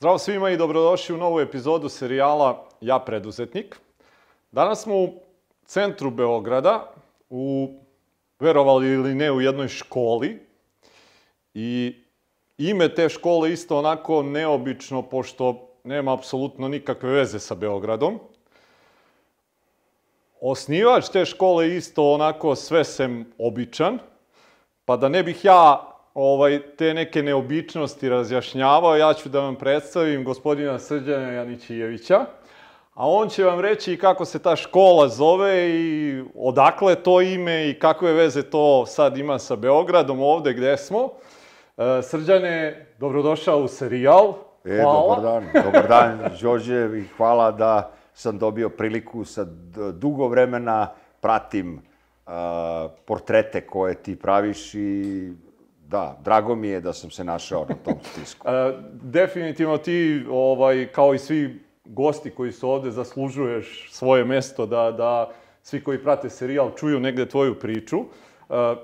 Zdravo svima i dobrodošli u novu epizodu serijala Ja preduzetnik. Danas smo u centru Beograda, u, verovali ili ne, u jednoj školi. I ime te škole isto onako neobično, pošto nema apsolutno nikakve veze sa Beogradom. Osnivač te škole isto onako sve sem običan, pa da ne bih ja ovaj, te neke neobičnosti razjašnjavao, ja ću da vam predstavim gospodina Srđana Janićijevića, a on će vam reći kako se ta škola zove i odakle to ime i kakve veze to sad ima sa Beogradom ovde gde smo. E, Srđane, dobrodošao u serijal. E, dobar dan, dobar dan, Đorđe, i hvala da sam dobio priliku sa dugo vremena pratim uh, portrete koje ti praviš i da, drago mi je da sam se našao na tom spisku. E, definitivno ti, ovaj, kao i svi gosti koji su ovde, zaslužuješ svoje mesto da, da svi koji prate serijal čuju negde tvoju priču. E,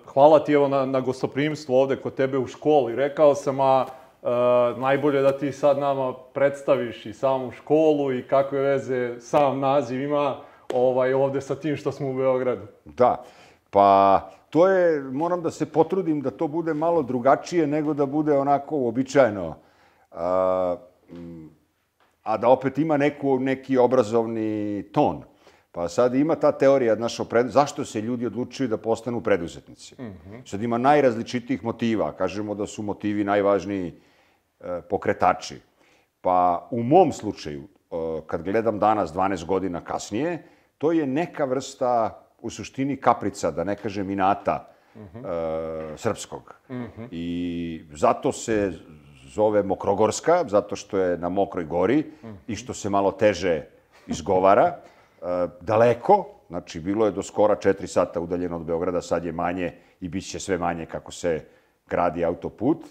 hvala ti evo na, na gostoprimstvu ovde kod tebe u školi. Rekao sam, a e, najbolje da ti sad nama predstaviš i samu školu i kakve veze sam naziv ima ovaj, ovde sa tim što smo u Beogradu. Da, pa to je, moram da se potrudim da to bude malo drugačije nego da bude onako uobičajeno. A, a da opet ima neku, neki obrazovni ton. Pa sad ima ta teorija, znaš, pred... zašto se ljudi odlučuju da postanu preduzetnici. Mm -hmm. Sad ima najrazličitijih motiva. Kažemo da su motivi najvažniji e, pokretači. Pa u mom slučaju, e, kad gledam danas, 12 godina kasnije, to je neka vrsta u suštini kaprica, da ne kažem inata, uh -huh. e, srpskog. Uh -huh. I zato se zove Mokrogorska, zato što je na Mokroj gori uh -huh. i što se malo teže izgovara. E, daleko, znači bilo je do skora 4 sata udaljeno od Beograda, sad je manje i bit će sve manje kako se gradi autoput.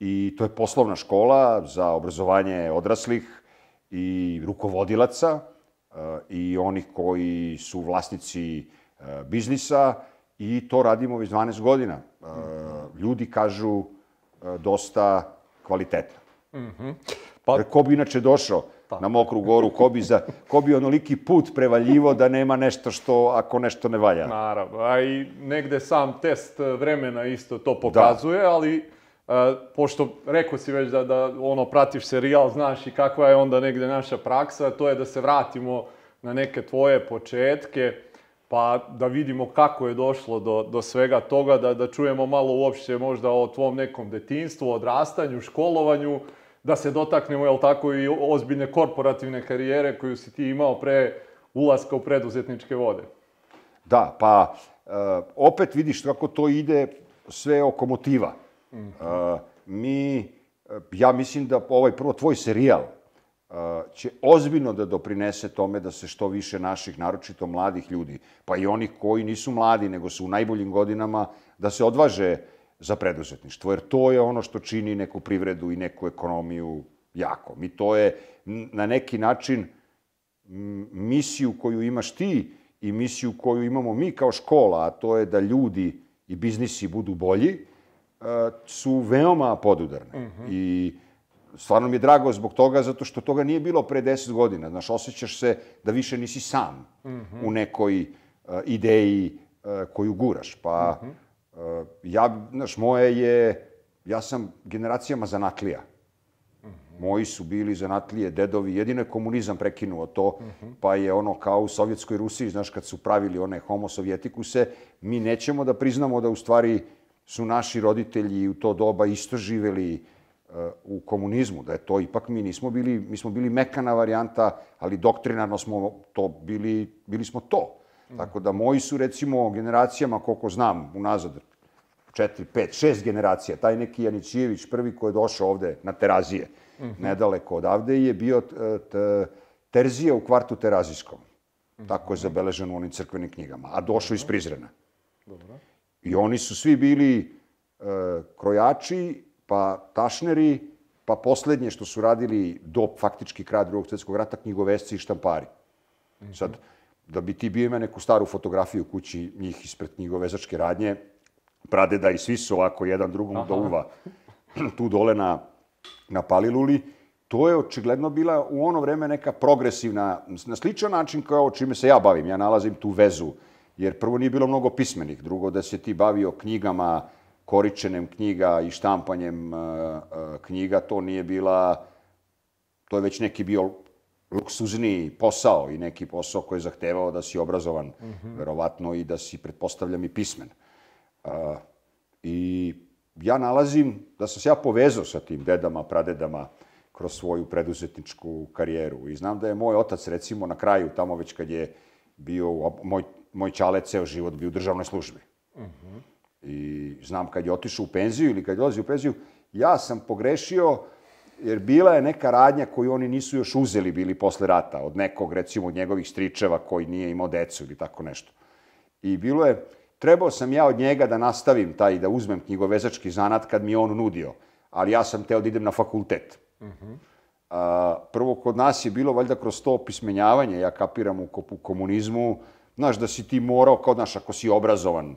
I to je poslovna škola za obrazovanje odraslih i rukovodilaca i onih koji su vlasnici E, biznisa i to radimo već 12 godina. E, ljudi kažu dosta kvalitetno. Mm -hmm. Pa... ko bi inače došao pa. na Mokru goru, ko bi, za, ko bi onoliki put prevaljivo da nema nešto što, ako nešto ne valja. Naravno, a i negde sam test vremena isto to pokazuje, da. ali Uh, pošto rekao si već da, da ono pratiš serijal, znaš i kakva je onda negde naša praksa, to je da se vratimo na neke tvoje početke pa da vidimo kako je došlo do, do svega toga, da, da čujemo malo uopšte možda o tvom nekom detinstvu, odrastanju, školovanju, da se dotaknemo, jel tako, i ozbiljne korporativne karijere koju si ti imao pre ulaska u preduzetničke vode. Da, pa uh, opet vidiš kako to ide sve oko motiva. Uh, mi, uh, ja mislim da ovaj prvo tvoj serijal, će ozbiljno da doprinese tome da se što više naših, naročito mladih ljudi, pa i onih koji nisu mladi, nego su u najboljim godinama, da se odvaže za preduzetništvo, jer to je ono što čini neku privredu i neku ekonomiju jako. Mi to je na neki način misiju koju imaš ti i misiju koju imamo mi kao škola, a to je da ljudi i biznisi budu bolji, su veoma podudarne. Mm -hmm. I stvarno mi je drago zbog toga, zato što toga nije bilo pre 10 godina. Znaš, osjećaš se da više nisi sam mm -hmm. u nekoj uh, ideji uh, koju guraš. Pa, mm -hmm. uh, ja, znaš, moje je, ja sam generacijama zanatlija. Mm -hmm. Moji su bili zanatlije, dedovi, jedino je komunizam prekinuo to, mm -hmm. pa je ono kao u Sovjetskoj Rusiji, znaš, kad su pravili one homo sovjetikuse, mi nećemo da priznamo da u stvari su naši roditelji u to doba isto živeli u komunizmu, da je to ipak mi nismo bili, mi smo bili mekana varijanta, ali doktrinarno smo to bili, bili smo to. Tako da moji su recimo generacijama, koliko znam, unazad, četiri, pet, šest generacija, taj neki Janićijević, prvi ko je došao ovde na Terazije, mm -hmm. nedaleko odavde, je bio t, Terzija u kvartu Terazijskom. Mm -hmm. Tako je zabeleženo u onim crkvenim knjigama, a došao iz Prizrena. Dobro. I oni su svi bili e, krojači pa tašneri, pa poslednje što su radili do faktički kraja drugog svetskog rata, knjigovesci i štampari. Mm -hmm. Sad, da bi ti bio ima neku staru fotografiju u kući njih ispred knjigovezačke radnje, pradeda da i svi su ovako jedan drugom Aha. do uva tu dole na, na Paliluli to je očigledno bila u ono vreme neka progresivna, na sličan način kao čime se ja bavim. Ja nalazim tu vezu, jer prvo nije bilo mnogo pismenih, drugo da se ti bavio knjigama, koričenem knjiga i štampanjem uh, uh, knjiga, to nije bila, to je već neki bio luksuzniji posao i neki posao koji je zahtevao da si obrazovan, mm -hmm. verovatno, i da si, pretpostavljam, i pismen. Uh, I ja nalazim da sam se ja povezao sa tim dedama, pradedama kroz svoju preduzetničku karijeru. I znam da je moj otac, recimo, na kraju, tamo već kad je bio, moj, moj čale ceo život bio u državnoj službi. Mm -hmm. I znam kad je otišao u penziju ili kad je dolazi u penziju, ja sam pogrešio jer bila je neka radnja koju oni nisu još uzeli bili posle rata, od nekog, recimo, od njegovih stričeva koji nije imao decu ili tako nešto. I bilo je, trebao sam ja od njega da nastavim taj, da uzmem knjigovezački zanat kad mi je on nudio, ali ja sam teo da idem na fakultet. Uh -huh. A, prvo, kod nas je bilo valjda kroz to opismenjavanje, ja kapiram u, u komunizmu, znaš, da si ti morao, kao, znaš, ako si obrazovan,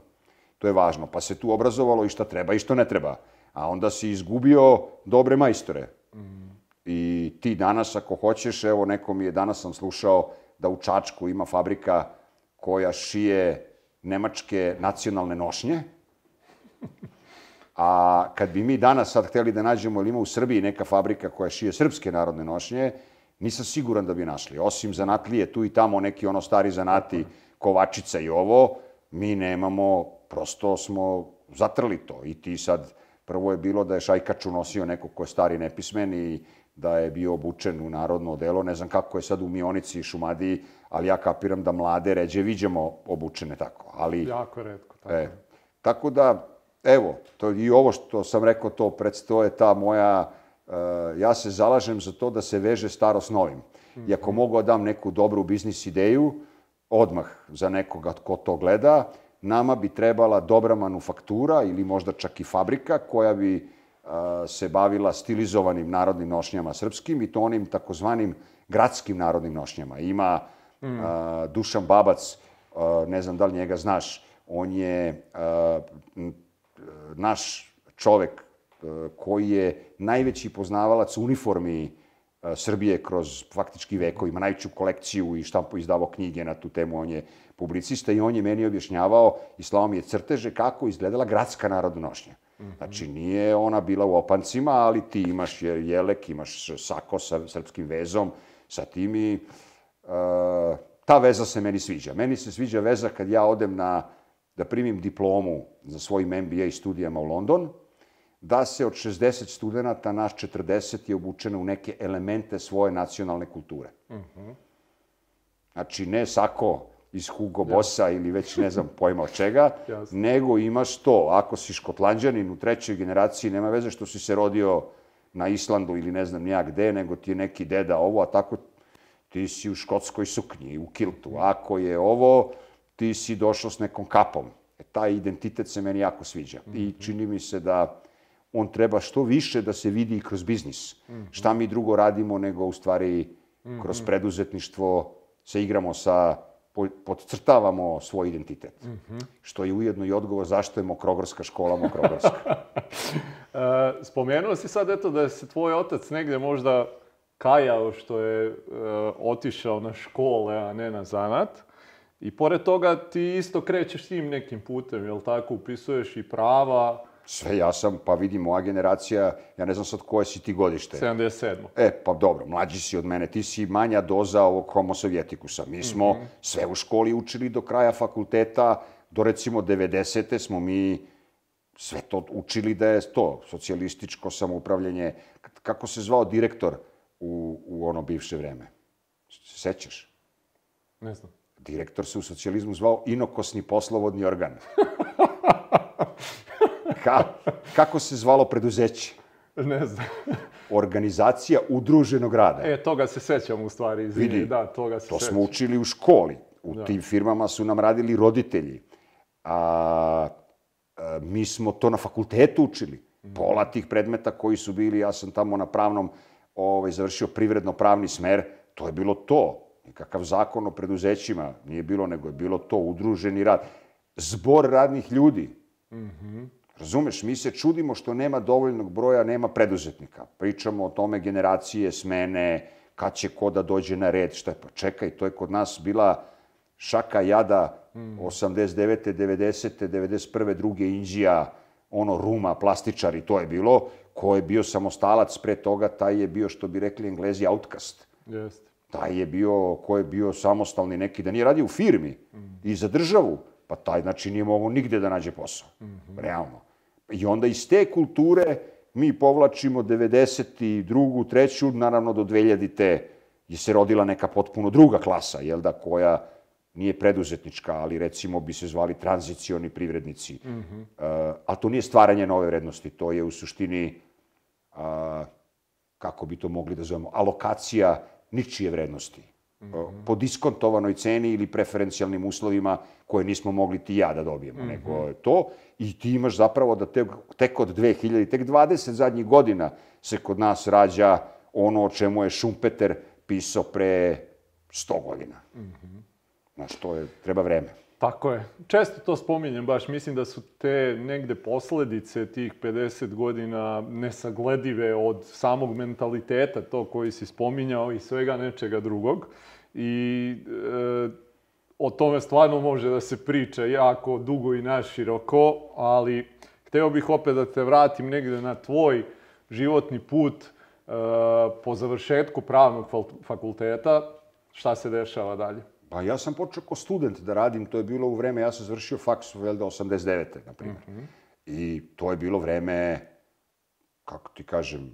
to je važno, pa se tu obrazovalo i šta treba i što ne treba. A onda si izgubio dobre majstore. Mm. I ti danas, ako hoćeš, evo, neko mi je, danas sam slušao da u Čačku ima fabrika koja šije nemačke nacionalne nošnje. A kad bi mi danas sad hteli da nađemo, ili ima u Srbiji neka fabrika koja šije srpske narodne nošnje, nisam siguran da bi našli. Osim zanatlije, tu i tamo neki ono stari zanati, kovačica i ovo, mi nemamo, prosto smo zatrli to. I ti sad, prvo je bilo da je Šajkaču nosio neko ko je stari nepismen i da je bio obučen u narodno odelo. Ne znam kako je sad u Mionici i Šumadiji, ali ja kapiram da mlade ređe viđemo obučene tako. Ali, jako redko. Tako. E, tako da, evo, to, i ovo što sam rekao, to predstoje ta moja, uh, ja se zalažem za to da se veže staro s novim. I ako mogu da dam neku dobru biznis ideju, odmah za nekoga ko to gleda, nama bi trebala dobra manufaktura ili možda čak i fabrika koja bi se bavila stilizovanim narodnim nošnjama srpskim i to onim takozvanim gradskim narodnim nošnjama. Ima mm. a, Dušan Babac, a, ne znam da li njega znaš, on je a, naš čovek koji je najveći poznavalac uniformi Srbije kroz faktički veko, ima najveću kolekciju i štampo izdavao knjige na tu temu, on je publicista i on je meni objašnjavao i slao mi je crteže kako izgledala gradska narodna nošnja. Znači, nije ona bila u opancima, ali ti imaš jelek, imaš sako sa srpskim vezom, sa tim i uh, ta veza se meni sviđa. Meni se sviđa veza kad ja odem na, da primim diplomu za svojim MBA studijama u London, da se od 60 studenta, naš 40 je obučeno u neke elemente svoje nacionalne kulture. Uh -huh. Znači, ne sako iz Hugo Bossa ja. ili već ne znam pojma od čega, nego imaš to. Ako si škotlanđanin u trećoj generaciji, nema veze što si se rodio na Islandu ili ne znam nijak gde, nego ti je neki deda ovo, a tako ti si u škotskoj suknji, u kiltu. Ako je ovo, ti si došao s nekom kapom. E, taj identitet se meni jako sviđa. Mm -hmm. I mhm. čini mi se da on treba što više da se vidi kroz biznis. Mm -hmm. Šta mi drugo radimo nego u stvari kroz mhm. preduzetništvo se igramo sa podcrtavamo svoj identitet. Mm -hmm. Što je ujedno i odgovor zašto je Mokrogorska škola Mokrogorska. e, spomenuo si sad eto da se tvoj otac negde možda kajao što je e, otišao na škole, a ne na zanat. I pored toga ti isto krećeš tim nekim putem, jel tako? Upisuješ i prava, Sve ja sam, pa vidi, moja generacija, ja ne znam sad koje si ti godište. 77. E, pa dobro, mlađi si od mene, ti si manja doza ovog homo sovjetikusa. Mi smo mm -hmm. sve u školi učili do kraja fakulteta, do recimo 90. smo mi sve to učili da je to, socijalističko samoupravljanje. Kako se zvao direktor u, u ono bivše vreme? Se sećaš? Ne znam. Direktor se u socijalizmu zvao inokosni poslovodni organ. Ka, kako se zvalo preduzeće? Ne znam. Organizacija udruženog rada. E, toga se sećam u stvari, izvini. Vidi, da, toga se to sećam. smo učili u školi. U da. tim firmama su nam radili roditelji. A, a mi smo to na fakultetu učili. Mm. Pola tih predmeta koji su bili, ja sam tamo na pravnom ovaj, završio privredno-pravni smer, to je bilo to. Nikakav zakon o preduzećima nije bilo, nego je bilo to udruženi rad. Zbor radnih ljudi. Mhm. Mm Razumeš, mi se čudimo što nema dovoljnog broja, nema preduzetnika. Pričamo o tome generacije, smene, kad će ko da dođe na red, šta je, pa čekaj, to je kod nas bila šaka jada, 89. 90. 91. druge Indija, ono Ruma, plastičari, to je bilo. Ko je bio samostalac pre toga, taj je bio, što bi rekli englezi, outcast. Jeste. Taj je bio, ko je bio samostalni neki, da nije radio u firmi i za državu, pa taj, znači, nije mogao nigde da nađe posao. Realno. I onda iz te kulture mi povlačimo 92. treću, naravno do 2000. je se rodila neka potpuno druga klasa, jel da, koja nije preduzetnička, ali recimo bi se zvali tranzicioni privrednici. Mm -hmm. uh, ali to nije stvaranje nove vrednosti, to je u suštini, uh, kako bi to mogli da zovemo, alokacija ničije vrednosti. Mm -hmm. po diskontovanoj ceni ili preferencijalnim uslovima koje nismo mogli ti ja da dobijemo, mm -hmm. nego to. I ti imaš zapravo da te, tek od 2000, tek 20 zadnjih godina se kod nas rađa ono o čemu je Šumpeter pisao pre 100 godina. Mm -hmm. Znaš, to je, treba vreme. Tako je. Često to spominjem baš. Mislim da su te negde posledice tih 50 godina nesagledive od samog mentaliteta, to koji si spominjao i svega nečega drugog. I e, o tome stvarno može da se priča jako dugo i naširoko, ali hteo bih opet da te vratim negde na tvoj životni put e, po završetku pravnog fakulteta. Šta se dešava dalje? Pa ja sam počeo kao student da radim, to je bilo u vreme, ja sam završio faks, velda, 89. na primjer. Mm -hmm. I to je bilo vreme, kako ti kažem,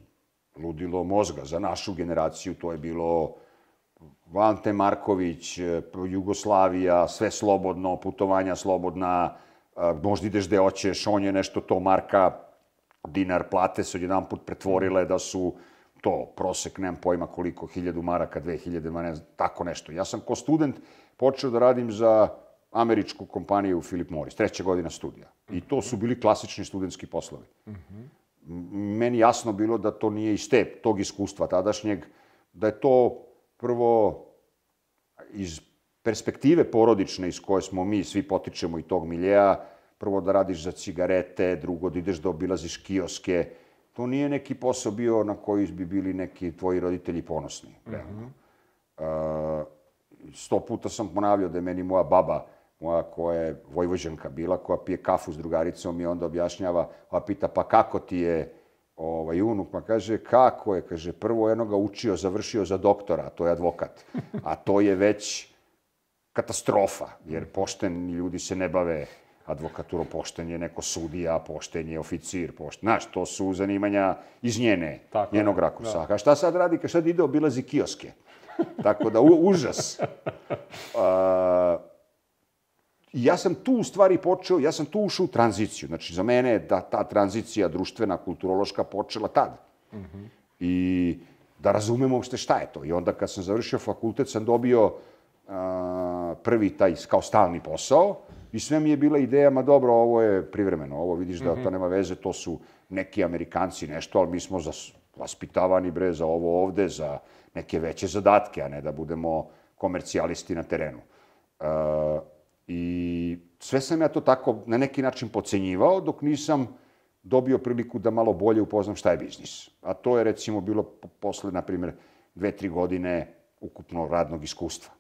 ludilo mozga za našu generaciju, to je bilo Vante Marković, Jugoslavija, sve slobodno, putovanja slobodna, možda ideš gde hoćeš, on je nešto to marka, dinar plate se odjedan put pretvorile da su to, prosek, nemam pojma koliko, hiljadu maraka, dve hiljade, ne znam, tako nešto. Ja sam ko student počeo da radim za američku kompaniju Philip Morris, treća godina studija. I to su bili klasični studentski poslovi. Mm -hmm. Meni jasno bilo da to nije iz te, tog iskustva tadašnjeg, da je to prvo iz perspektive porodične iz koje smo mi svi potičemo i tog miljeja, prvo da radiš za cigarete, drugo da ideš da obilaziš kioske, to nije neki posao bio na koji bi bili neki tvoji roditelji ponosni. Mm -hmm. uh, sto puta sam ponavljao da je meni moja baba, moja koja je vojvođanka bila, koja pije kafu s drugaricom i onda objašnjava, pa pita, pa kako ti je ovaj, unuk? Pa kaže, kako je? Kaže, prvo jedno ga učio, završio za doktora, to je advokat. A to je već katastrofa, jer pošteni ljudi se ne bave advokaturo, pošten je neko sudija, pošten je oficir, pošten, znaš, to su zanimanja iz njene, Tako njenog rakursa. Da. A šta sad radi? Ka sad ide obilazi kioske. Tako da, u, užas. Uh, ja sam tu u stvari počeo, ja sam tu ušao u tranziciju. Znači, za mene je da ta tranzicija društvena, kulturološka počela tad. Mm -hmm. I da razumemo uopšte šta je to. I onda kad sam završio fakultet sam dobio uh, prvi taj kao stalni posao I sve mi je bila ideja, ma dobro, ovo je privremeno, ovo vidiš da mm -hmm. to nema veze, to su neki Amerikanci nešto, ali mi smo za, vaspitavani bre za ovo ovde, za neke veće zadatke, a ne da budemo komercijalisti na terenu. Uh, I sve sam ja to tako na neki način pocenjivao, dok nisam dobio priliku da malo bolje upoznam šta je biznis. A to je recimo bilo posle, na primjer, dve, tri godine ukupno radnog iskustva.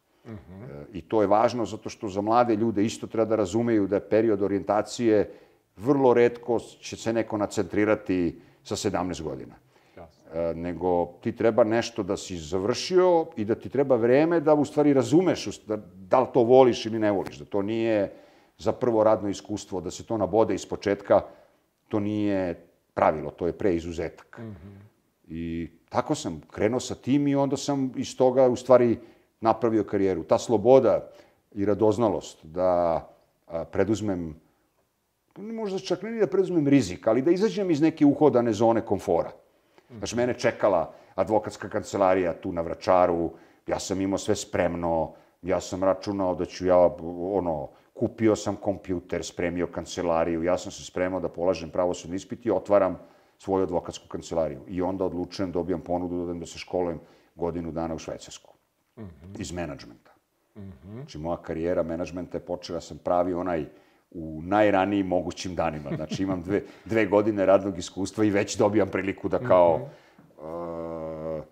I to je važno zato što za mlade ljude isto treba da razumeju da je period orijentacije vrlo redko će se neko nacentrirati sa 17 godina. Jasne. Nego ti treba nešto da si završio i da ti treba vreme da u stvari razumeš da, da li to voliš ili ne voliš. Da to nije za prvo radno iskustvo, da se to nabode iz početka, to nije pravilo, to je pre izuzetak. Mm -hmm. I tako sam krenuo sa tim i onda sam iz toga u stvari napravio karijeru. Ta sloboda i radoznalost da preduzmem, možda čak ne da preduzmem rizik, ali da izađem iz neke uhodane zone komfora. Znaš, mene čekala advokatska kancelarija tu na Vračaru, ja sam imao sve spremno, ja sam računao da ću ja, ono, kupio sam kompjuter, spremio kancelariju, ja sam se spremao da polažem pravosudni ispit i otvaram svoju advokatsku kancelariju. I onda odlučujem, dobijam ponudu da, da se školujem godinu dana u Švajcarsku. -hmm. iz menadžmenta. Mm -hmm. Znači, moja karijera menadžmenta je počela, sam pravi onaj u najranijim mogućim danima. Znači imam dve, dve godine radnog iskustva i već dobijam priliku da kao... uh,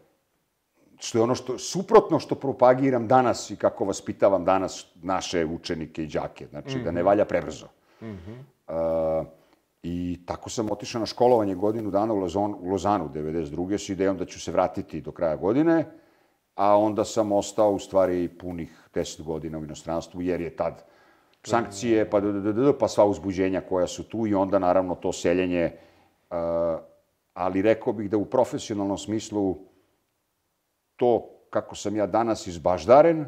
što je ono što, suprotno što propagiram danas i kako vaspitavam danas naše učenike i đake. Znači, da ne valja prebrzo. Uh, I tako sam otišao na školovanje godinu dana u, Lozon, u Lozanu 92. s idejom da ću se vratiti do kraja godine, a onda sam ostao u stvari punih 10 godina u inostranstvu, jer je tad sankcije, pa, pa sva uzbuđenja koja su tu i onda naravno to seljenje, uh, ali rekao bih da u profesionalnom smislu to kako sam ja danas izbaždaren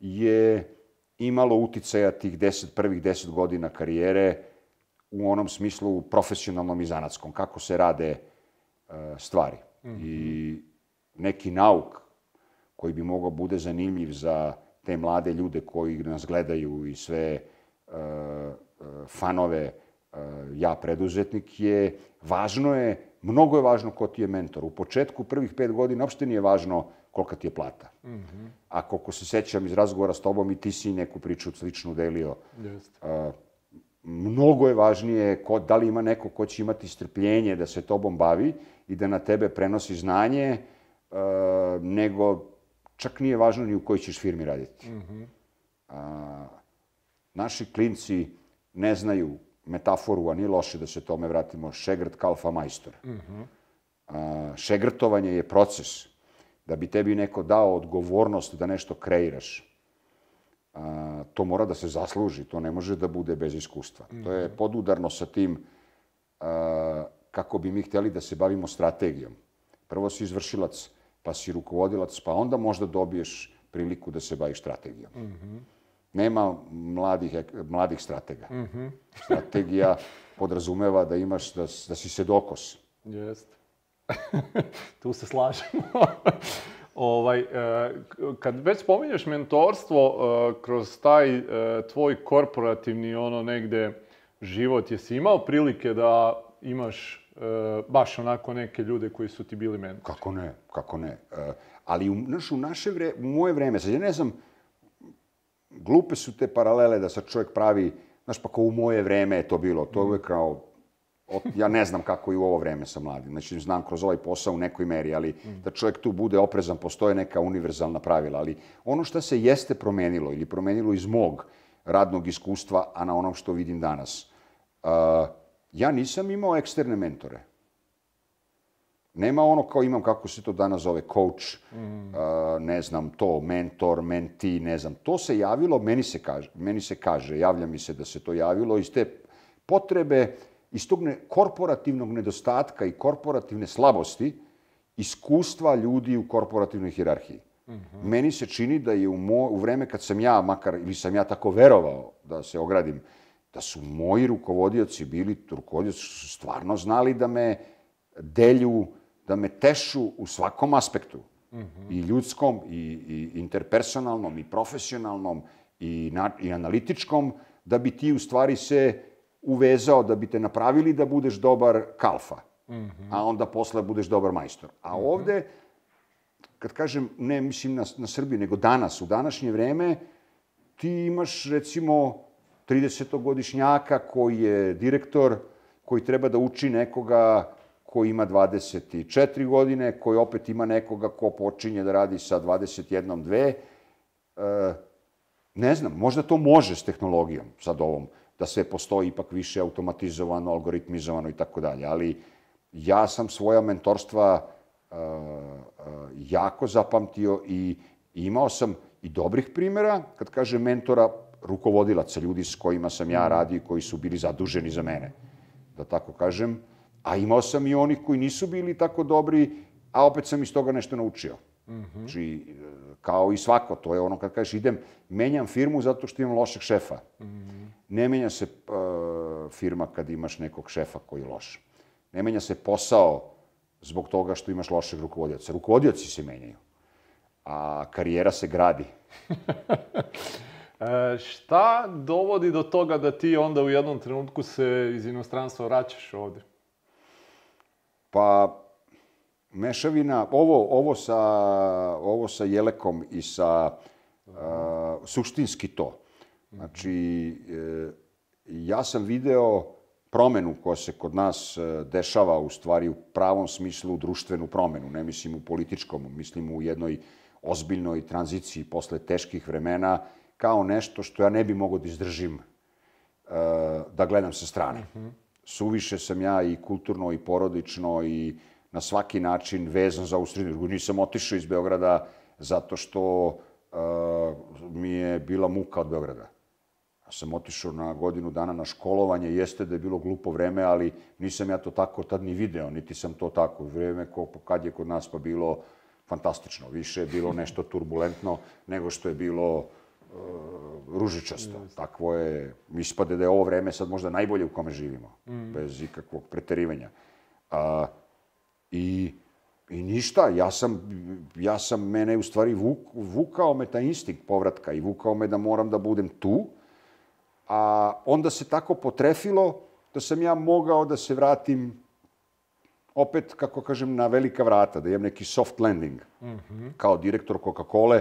je imalo uticaja tih deset, prvih deset godina karijere u onom smislu profesionalnom i zanatskom, kako se rade uh, stvari. Mm -hmm. I neki nauk koji bi mogao bude zanimljiv za te mlade ljude koji nas gledaju i sve uh, fanove uh, ja preduzetnik je, važno je, mnogo je važno ko ti je mentor. U početku prvih pet godina uopšte nije važno kolika ti je plata. Mm -hmm. A koliko se sećam iz razgovora s tobom i ti si neku priču sličnu delio. Just. Uh, mnogo je važnije ko, da li ima neko ko će imati strpljenje da se tobom bavi i da na tebe prenosi znanje, uh, nego čak nije važno ni u kojoj ćeš firmi raditi. Mm -hmm. a, naši klinci ne znaju metaforu, a nije loše da se tome vratimo, šegrt kalfa majstor. Mm -hmm. a, šegrtovanje je proces. Da bi tebi neko dao odgovornost da nešto kreiraš, a, to mora da se zasluži, to ne može da bude bez iskustva. Mm -hmm. To je podudarno sa tim a, kako bi mi hteli da se bavimo strategijom. Prvo si izvršilac pa si rukovodilac, pa onda možda dobiješ priliku da se baviš strategijom. Mm -hmm. Nema mladih, mladih stratega. Mm -hmm. Strategija podrazumeva da imaš, da, da si se dokos. Jeste. tu se slažemo. ovaj, e, kad već spominješ mentorstvo e, kroz taj e, tvoj korporativni ono negde život, jesi imao prilike da imaš e, baš onako neke ljude koji su ti bili mentori. Kako ne, kako ne. E, ali u, znaš, u naše vreme, u moje vreme, sad ja ne znam, glupe su te paralele da sad čovjek pravi, znaš, pa kao u moje vreme je to bilo, to je kao, ja ne znam kako i u ovo vreme sa mladim, znači znam kroz ovaj posao u nekoj meri, ali mm. da čovjek tu bude oprezan, postoje neka univerzalna pravila, ali ono što se jeste promenilo ili promenilo iz mog radnog iskustva, a na onom što vidim danas, uh, Ja nisam imao eksterne mentore. Nema ono kao imam, kako se to danas zove, coach, mm. uh, ne znam, to, mentor, menti, ne znam. To se javilo, meni se kaže, meni se kaže, javlja mi se da se to javilo iz te potrebe, iz tog ne, korporativnog nedostatka i korporativne slabosti, iskustva ljudi u korporativnoj hirarhiji. Mm -hmm. Meni se čini da je u, mo, u vreme kad sam ja, makar, ili sam ja tako verovao, da se ogradim, da su moji rukovodioci bili, rukovodioci su stvarno znali da me delju, da me tešu u svakom aspektu. Mm -hmm. I ljudskom, i, i interpersonalnom, i profesionalnom, i, na, i analitičkom, da bi ti u stvari se uvezao, da bi te napravili da budeš dobar kalfa, mm -hmm. a onda posle budeš dobar majstor. A mm -hmm. ovde, kad kažem, ne mislim na, na Srbiju, nego danas, u današnje vreme, ti imaš, recimo, 30-godišnjaka koji je direktor, koji treba da uči nekoga koji ima 24 godine, koji opet ima nekoga ko počinje da radi sa 21 2 e, ne znam, možda to može s tehnologijom, sad ovom, da sve postoji ipak više automatizovano, algoritmizovano i tako dalje, ali ja sam svoja mentorstva uh, uh, jako zapamtio i imao sam i dobrih primjera, kad kažem mentora, rukovodilaca, ljudi s kojima sam ja radio koji su bili zaduženi za mene, da tako kažem. A imao sam i onih koji nisu bili tako dobri, a opet sam iz toga nešto naučio. Mm -hmm. Znači, kao i svako, to je ono kad kažeš idem, menjam firmu zato što imam lošeg šefa. Mm -hmm. Ne menja se uh, firma kad imaš nekog šefa koji je loš. Ne menja se posao zbog toga što imaš lošeg rukovodioca. Rukovodioci se menjaju, a karijera se gradi. E, šta dovodi do toga da ti onda u jednom trenutku se iz inostranstva vraćaš ovde? Pa, mešavina, ovo, ovo, sa, ovo sa Jelekom i sa uh, suštinski to. Znači, e, ja sam video promenu koja se kod nas e, dešava u stvari u pravom smislu društvenu promenu, ne mislim u političkom, mislim u jednoj ozbiljnoj tranziciji posle teških vremena kao nešto što ja ne bi mogao da izdržim uh, da gledam sa strane. Mm -hmm. Suviše sam ja i kulturno i porodično i na svaki način vezan za ovu sredinu. Nisam otišao iz Beograda zato što uh, mi je bila muka od Beograda. Ja sam otišao na godinu dana na školovanje, jeste da je bilo glupo vreme, ali nisam ja to tako tad ni video, niti sam to tako. Vreme ko, kad je kod nas pa bilo fantastično. Više je bilo nešto turbulentno nego što je bilo ružičasto. Mm. Takvo je, ispade da je ovo vreme sad možda najbolje u kome živimo, mm. bez ikakvog preterivanja. A, i, I ništa, ja sam, ja sam, mene u stvari vuk, vukao me taj instinkt povratka i vukao me da moram da budem tu, a onda se tako potrefilo da sam ja mogao da se vratim opet, kako kažem, na velika vrata, da imam neki soft landing, mm -hmm. kao direktor Coca-Cola.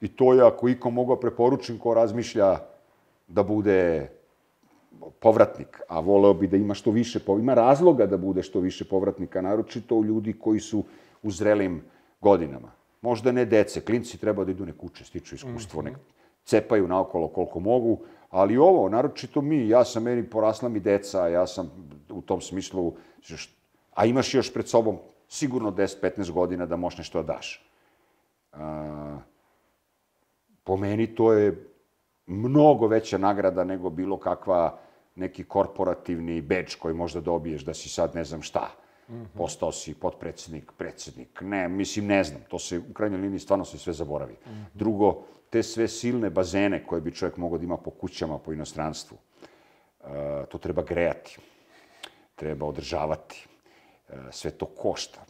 I to je, ako iko mogu preporučim ko razmišlja da bude povratnik, a voleo bi da ima što više, ima razloga da bude što više povratnika, naročito u ljudi koji su u zrelim godinama. Možda ne dece, klinci treba da idu nek uče, stiču iskustvo, nek cepaju naokolo koliko mogu, ali ovo, naročito mi, ja sam, meni porasla mi deca, ja sam u tom smislu, a imaš još pred sobom sigurno 10-15 godina da možeš nešto da daš. A, po meni to je mnogo veća nagrada nego bilo kakva neki korporativni beč koji možda dobiješ da si sad ne znam šta. Mm -hmm. Postao si potpredsednik, predsednik. Ne, mislim, ne znam. To se u krajnjoj liniji stvarno se sve zaboravi. Mm -hmm. Drugo, te sve silne bazene koje bi čovjek mogao da ima po kućama, po inostranstvu, uh, to treba grejati. Treba održavati sve to košta.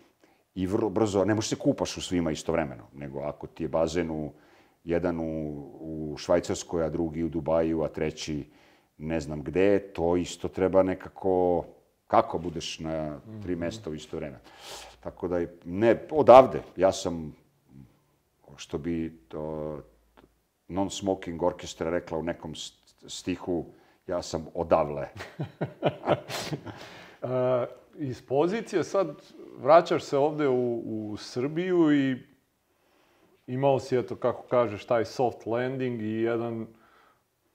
I vrlo brzo, ne možeš se kupaš u svima istovremeno, nego ako ti je bazen u, jedan u, u Švajcarskoj, a drugi u Dubaju, a treći ne znam gde, to isto treba nekako, kako budeš na tri mhm. mesta u isto vreme. Tako da, ne, odavde, ja sam, što bi to, non-smoking orkestra rekla u nekom stihu, ja sam odavle. iz pozicije sad vraćaš se ovde u, u Srbiju i imao si, eto, kako kažeš, taj soft landing i jedan,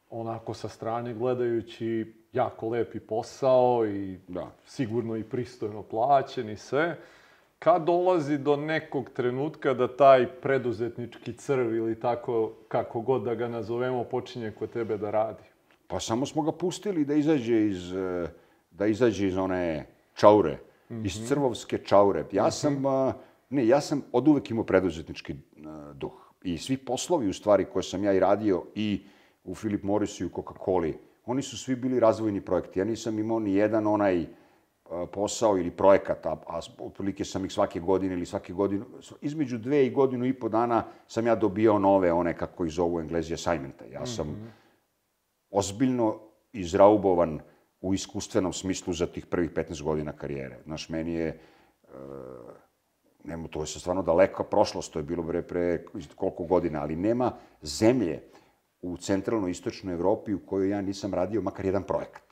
onako sa strane gledajući, jako lepi posao i da. sigurno i pristojno plaćen i sve. Kad dolazi do nekog trenutka da taj preduzetnički crv ili tako, kako god da ga nazovemo, počinje kod tebe da radi? Pa samo smo ga pustili da izađe iz, da izađe iz one čaure, mm -hmm. iz mhm. crvovske čaure. Ja sam, a, ne, ja sam od uvek imao preduzetnički a, duh. I svi poslovi, u stvari, koje sam ja i radio i u Philip Morrisu i u Coca-Coli, oni su svi bili razvojni projekti. Ja nisam imao ni jedan onaj posao ili projekat, a, a otprilike sam ih svake godine ili svake godine, između dve i godinu i po dana sam ja dobio nove, one kako ih zovu englezi assignmenta. Ja sam mm -hmm. ozbiljno izraubovan u iskustvenom smislu za tih prvih 15 godina karijere. Znaš, meni je, uh, nema, to je stvarno daleka prošlost, to je bilo pre, pre koliko godina, ali nema zemlje u centralnoj istočnoj Evropi u kojoj ja nisam radio makar jedan projekat.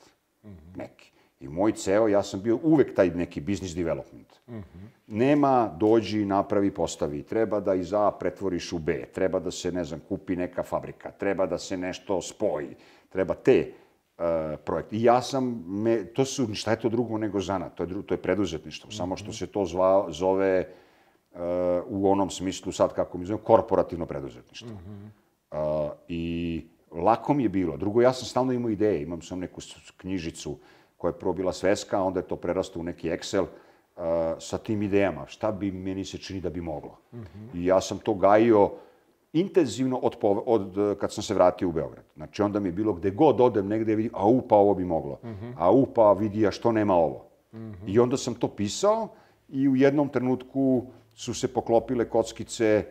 Mm -hmm. Neki. I moj ceo, ja sam bio uvek taj neki business development. Mm -hmm. Nema, dođi, napravi, postavi. Treba da iz A pretvoriš u B. Treba da se, ne znam, kupi neka fabrika. Treba da se nešto spoji. Treba te projekt. I ja sam, me, to su, šta je to drugo nego zana, to je, to je preduzetništvo, mm -hmm. samo što se to zva, zove uh, u onom smislu, sad kako mi zovem, korporativno preduzetništvo. Mm -hmm. uh, I lako mi je bilo. Drugo, ja sam stalno imao ideje, imam sam neku knjižicu koja je prvo bila sveska, a onda je to prerastao u neki Excel, uh, sa tim idejama. Šta bi meni se čini da bi moglo? Mm -hmm. I ja sam to gajio intenzivno od, od, kad sam se vratio u Beograd. Znači, onda mi je bilo gde god odem negde vidim, a upa, ovo bi moglo. Mm -hmm. A upa, vidi, a što nema ovo. Mm -hmm. I onda sam to pisao i u jednom trenutku su se poklopile kockice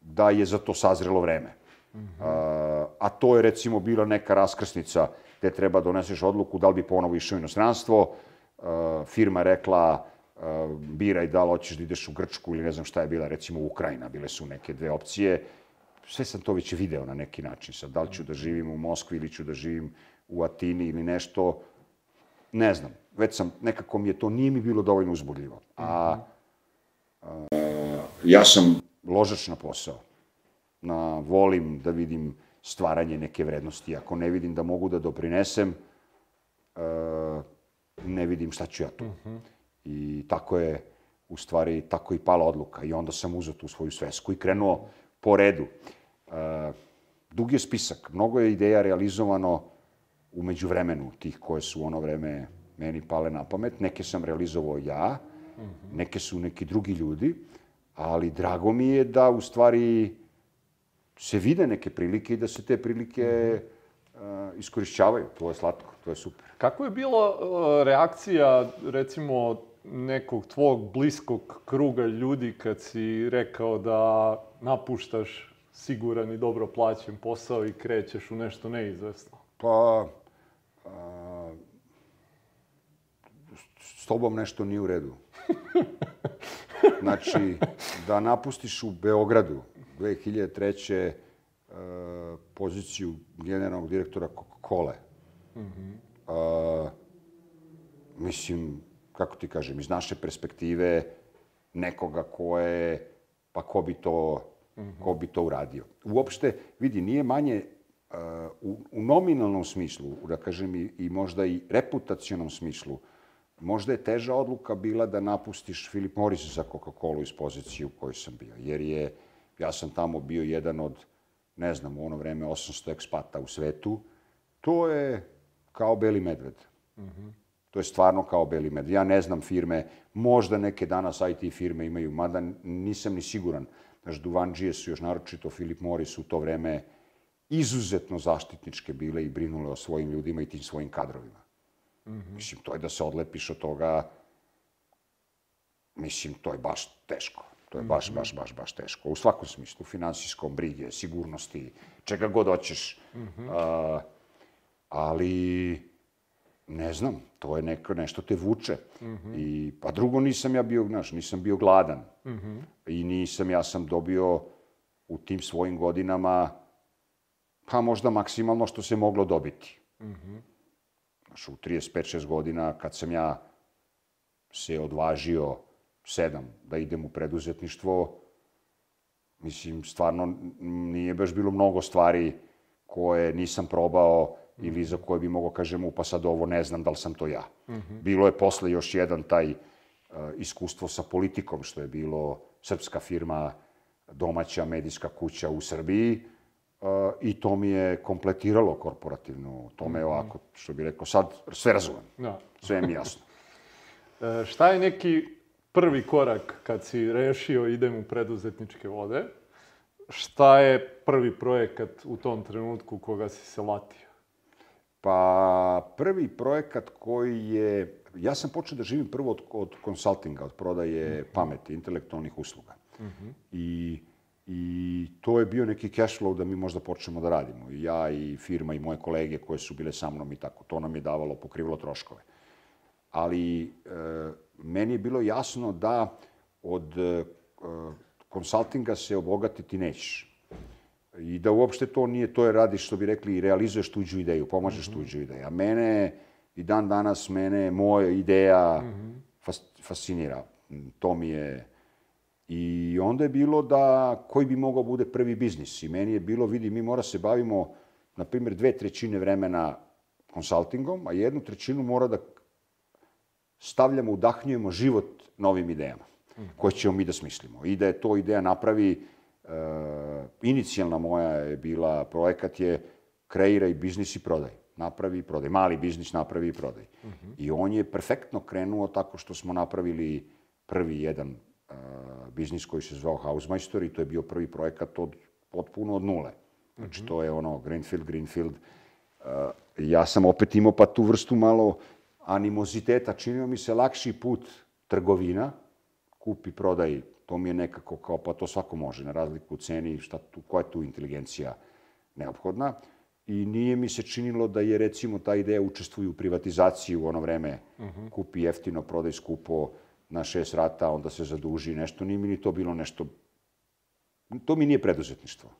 da je za to sazrelo vreme. Mm -hmm. a, a to je recimo bila neka raskrsnica gde treba da doneseš odluku da li bi ponovo išao u inostranstvo. A, firma rekla a, biraj da li hoćeš da ideš u Grčku ili ne znam šta je bila, recimo Ukrajina. Bile su neke dve opcije sve sam to već video na neki način. Sad, da li ću da živim u Moskvi ili ću da živim u Atini ili nešto, ne znam, već sam, nekako mi je to, nije mi bilo dovoljno uzbudljivo. A, a ja sam ložač na posao. Na, volim da vidim stvaranje neke vrednosti. Ako ne vidim da mogu da doprinesem, a, ne vidim šta ću ja tu. I tako je, u stvari, tako i pala odluka. I onda sam uzao tu svoju svesku i krenuo po redu. A, dug je spisak. Mnogo je ideja realizovano umeđu vremenu tih koje su ono vreme meni pale na pamet. Neke sam realizovao ja, neke su neki drugi ljudi, ali drago mi je da u stvari se vide neke prilike i da se te prilike uh, iskorišćavaju. To je slatko, to je super. Kako je bila uh, reakcija, recimo, nekog tvog bliskog kruga ljudi kad si rekao da napuštaš siguran i dobro plaćen posao i krećeš u nešto neizvesno? Pa, a, s tobom nešto nije u redu. Znači, da napustiš u Beogradu 2003. Uh, poziciju generalnog direktora Coca-Cola. Mm -hmm. uh, mislim, kako ti kažem, iz naše perspektive nekoga ko je, pa ko bi to. Ko bi to uradio. Uopšte, vidi, nije manje uh, u, u nominalnom smislu, da kažem, i, i možda i reputacionom smislu, možda je teža odluka bila da napustiš Philip Morris za Coca-Cola iz pozicije u kojoj sam bio. Jer je, ja sam tamo bio jedan od, ne znam, u ono vreme 800 ekspata u svetu. To je kao beli medved. Mm -hmm. To je stvarno kao beli medved. Ja ne znam firme, možda neke danas IT firme imaju, mada nisam ni siguran. Znaš, Duvanđije su još naročito Philip Morris u to vreme izuzetno zaštitničke bile i brinule o svojim ljudima i tim svojim kadrovima. Mm -hmm. Mislim, to je da se odlepiš od toga, mislim, to je baš teško. To je baš, mm -hmm. baš, baš, baš teško. U svakom smislu, finansijskom, brige, sigurnosti, čega god hoćeš. Mm -hmm. A, ali, ne znam, to je neko, nešto te vuče. Mm -hmm. I, pa drugo, nisam ja bio, znaš, nisam bio gladan. Mm -hmm. I nisam, ja sam dobio u tim svojim godinama, pa možda maksimalno što se moglo dobiti. Mm -hmm. Znaš, u 35-6 godina, kad sam ja se odvažio sedam da idem u preduzetništvo, mislim, stvarno nije baš bilo mnogo stvari koje nisam probao ili za koje bi mogo kažem, pa sad ovo ne znam da li sam to ja. Bilo je posle još jedan taj uh, iskustvo sa politikom, što je bilo srpska firma, domaća medijska kuća u Srbiji, Uh, I to mi je kompletiralo korporativno. To me mhm. ovako, što bi rekao, sad sve razumem. Da. Sve mi jasno. e, šta je neki prvi korak kad si rešio idem u preduzetničke vode? Šta je prvi projekat u tom trenutku koga si se latio? Pa, prvi projekat koji je... Ja sam počeo da živim prvo od, od konsultinga, od prodaje mm -hmm. pameti, intelektualnih usluga. Mm -hmm. I I to je bio neki cash flow da mi možda počnemo da radimo. I ja i firma i moje kolege koje su bile sa mnom i tako. To nam je davalo, pokrivalo troškove. Ali e, meni je bilo jasno da od e, konsultinga se obogatiti nećeš. I da uopšte to nije, to je radiš, što bi rekli, realizuješ tuđu ideju, pomažeš mm -hmm. tuđu ideju. A mene, i dan danas, mene, moja ideja mm -hmm. fas, fascinira. To mi je I onda je bilo da koji bi mogao bude prvi biznis. I meni je bilo, vidi, mi mora se bavimo, na primjer, dve trećine vremena konsultingom, a jednu trećinu mora da stavljamo, udahnjujemo život novim idejama, koje ćemo mi da smislimo. I da je to ideja napravi, inicijalna moja je bila, projekat je kreiraj biznis i prodaj. Napravi i prodaj. Mali biznis napravi i prodaj. Uh -huh. I on je perfektno krenuo tako što smo napravili prvi jedan biznis koji se zvao Hausmeister i to je bio prvi projekat od potpuno od nule. Znači, mm -hmm. to je ono Greenfield, Greenfield. Uh, ja sam opet imao pa tu vrstu malo animoziteta. Činio mi se lakši put trgovina, kupi, prodaj. To mi je nekako kao, pa to svako može, na razliku u ceni, šta tu, koja je tu inteligencija neophodna. I nije mi se činilo da je, recimo, ta ideja učestvuju u privatizaciji u ono vreme. Mm -hmm. Kupi jeftino, prodaj skupo, na šest rata, onda se zaduži nešto. Nije mi ni to bilo nešto to mi nije preduzetništvo.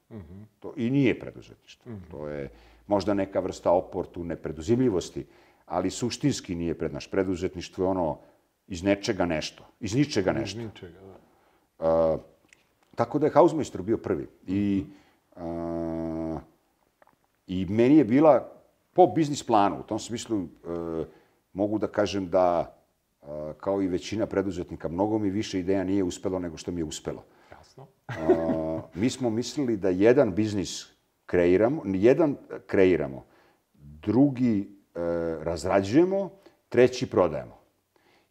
To i nije preduzetništvo. To je možda neka vrsta oportune preduzimljivosti, ali suštinski nije pred naš preduzetništvo je ono iz nečega nešto, iz ničega nešto. Ničega, da. A, tako da je Hausmeister bio prvi. I, a, I meni je bila, po biznis planu, u tom smislu e, mogu da kažem da, a, kao i većina preduzetnika, mnogo mi više ideja nije uspelo nego što mi je uspelo. Jasno. A, mi smo mislili da jedan biznis kreiramo, jedan kreiramo, drugi e, razrađujemo, treći prodajemo.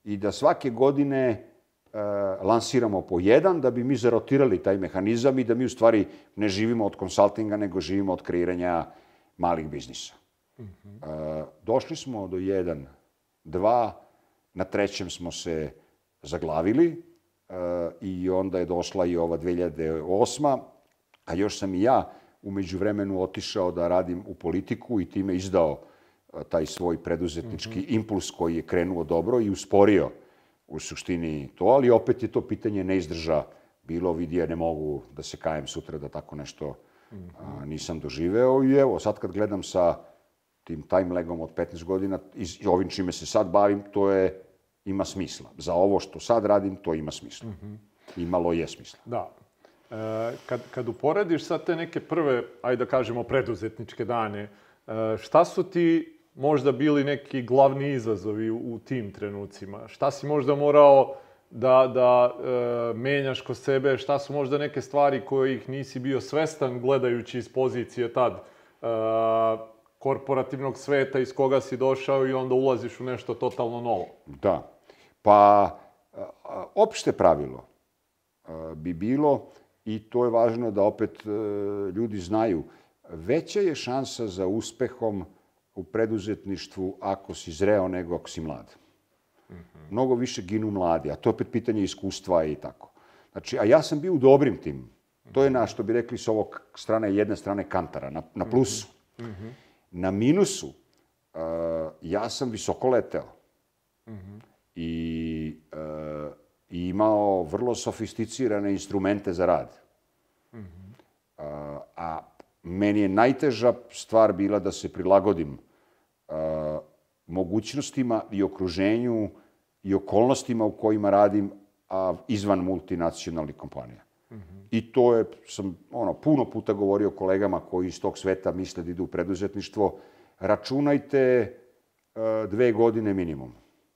I da svake godine e, lansiramo po jedan, da bi mi zarotirali taj mehanizam i da mi u stvari ne živimo od konsultinga, nego živimo od kreiranja malih biznisa. E, došli smo do jedan, dva, na trećem smo se zaglavili e, i onda je došla i ova 2008. A još sam i ja umeđu vremenu otišao da radim u politiku i time izdao taj svoj preduzetnički mm -hmm. impuls koji je krenuo dobro i usporio u suštini to, ali opet je to pitanje neizdrža bilo, vidi, ja ne mogu da se kajem sutra da tako nešto mm -hmm. a, nisam doživeo i evo, sad kad gledam sa tim time legom od 15 godina i ovim čime se sad bavim, to je, ima smisla. Za ovo što sad radim, to ima smisla. Mm -hmm. Imalo je smisla. Da, E, kad, kad uporediš sad te neke prve, ajde da kažemo, preduzetničke dane, e, šta su ti možda bili neki glavni izazovi u, u tim trenucima? Šta si možda morao da, da e, menjaš kod sebe? Šta su možda neke stvari koje ih nisi bio svestan gledajući iz pozicije tad e, korporativnog sveta iz koga si došao i onda ulaziš u nešto totalno novo? Da. Pa, opšte pravilo bi bilo i to je važno da opet e, ljudi znaju. Veća je šansa za uspehom u preduzetništvu ako si zreo nego ako si mlad. Mm -hmm. Mnogo više ginu mladi, a to je opet pitanje iskustva i tako. Znači, a ja sam bio u dobrim tim. To je na, što bi rekli, s ovog strane, jedne strane kantara, na, na plusu. Mm -hmm. Na minusu, uh, ja sam visoko leteo. Mm -hmm. I uh, imao vrlo sofisticirane instrumente za rad. A, a meni je najteža stvar bila da se prilagodim a, mogućnostima i okruženju i okolnostima u kojima radim a, izvan multinacionalnih kompanija. Mm -hmm. I to je, sam ono, puno puta govorio kolegama koji iz tog sveta misle da idu u preduzetništvo, računajte a, dve godine minimum,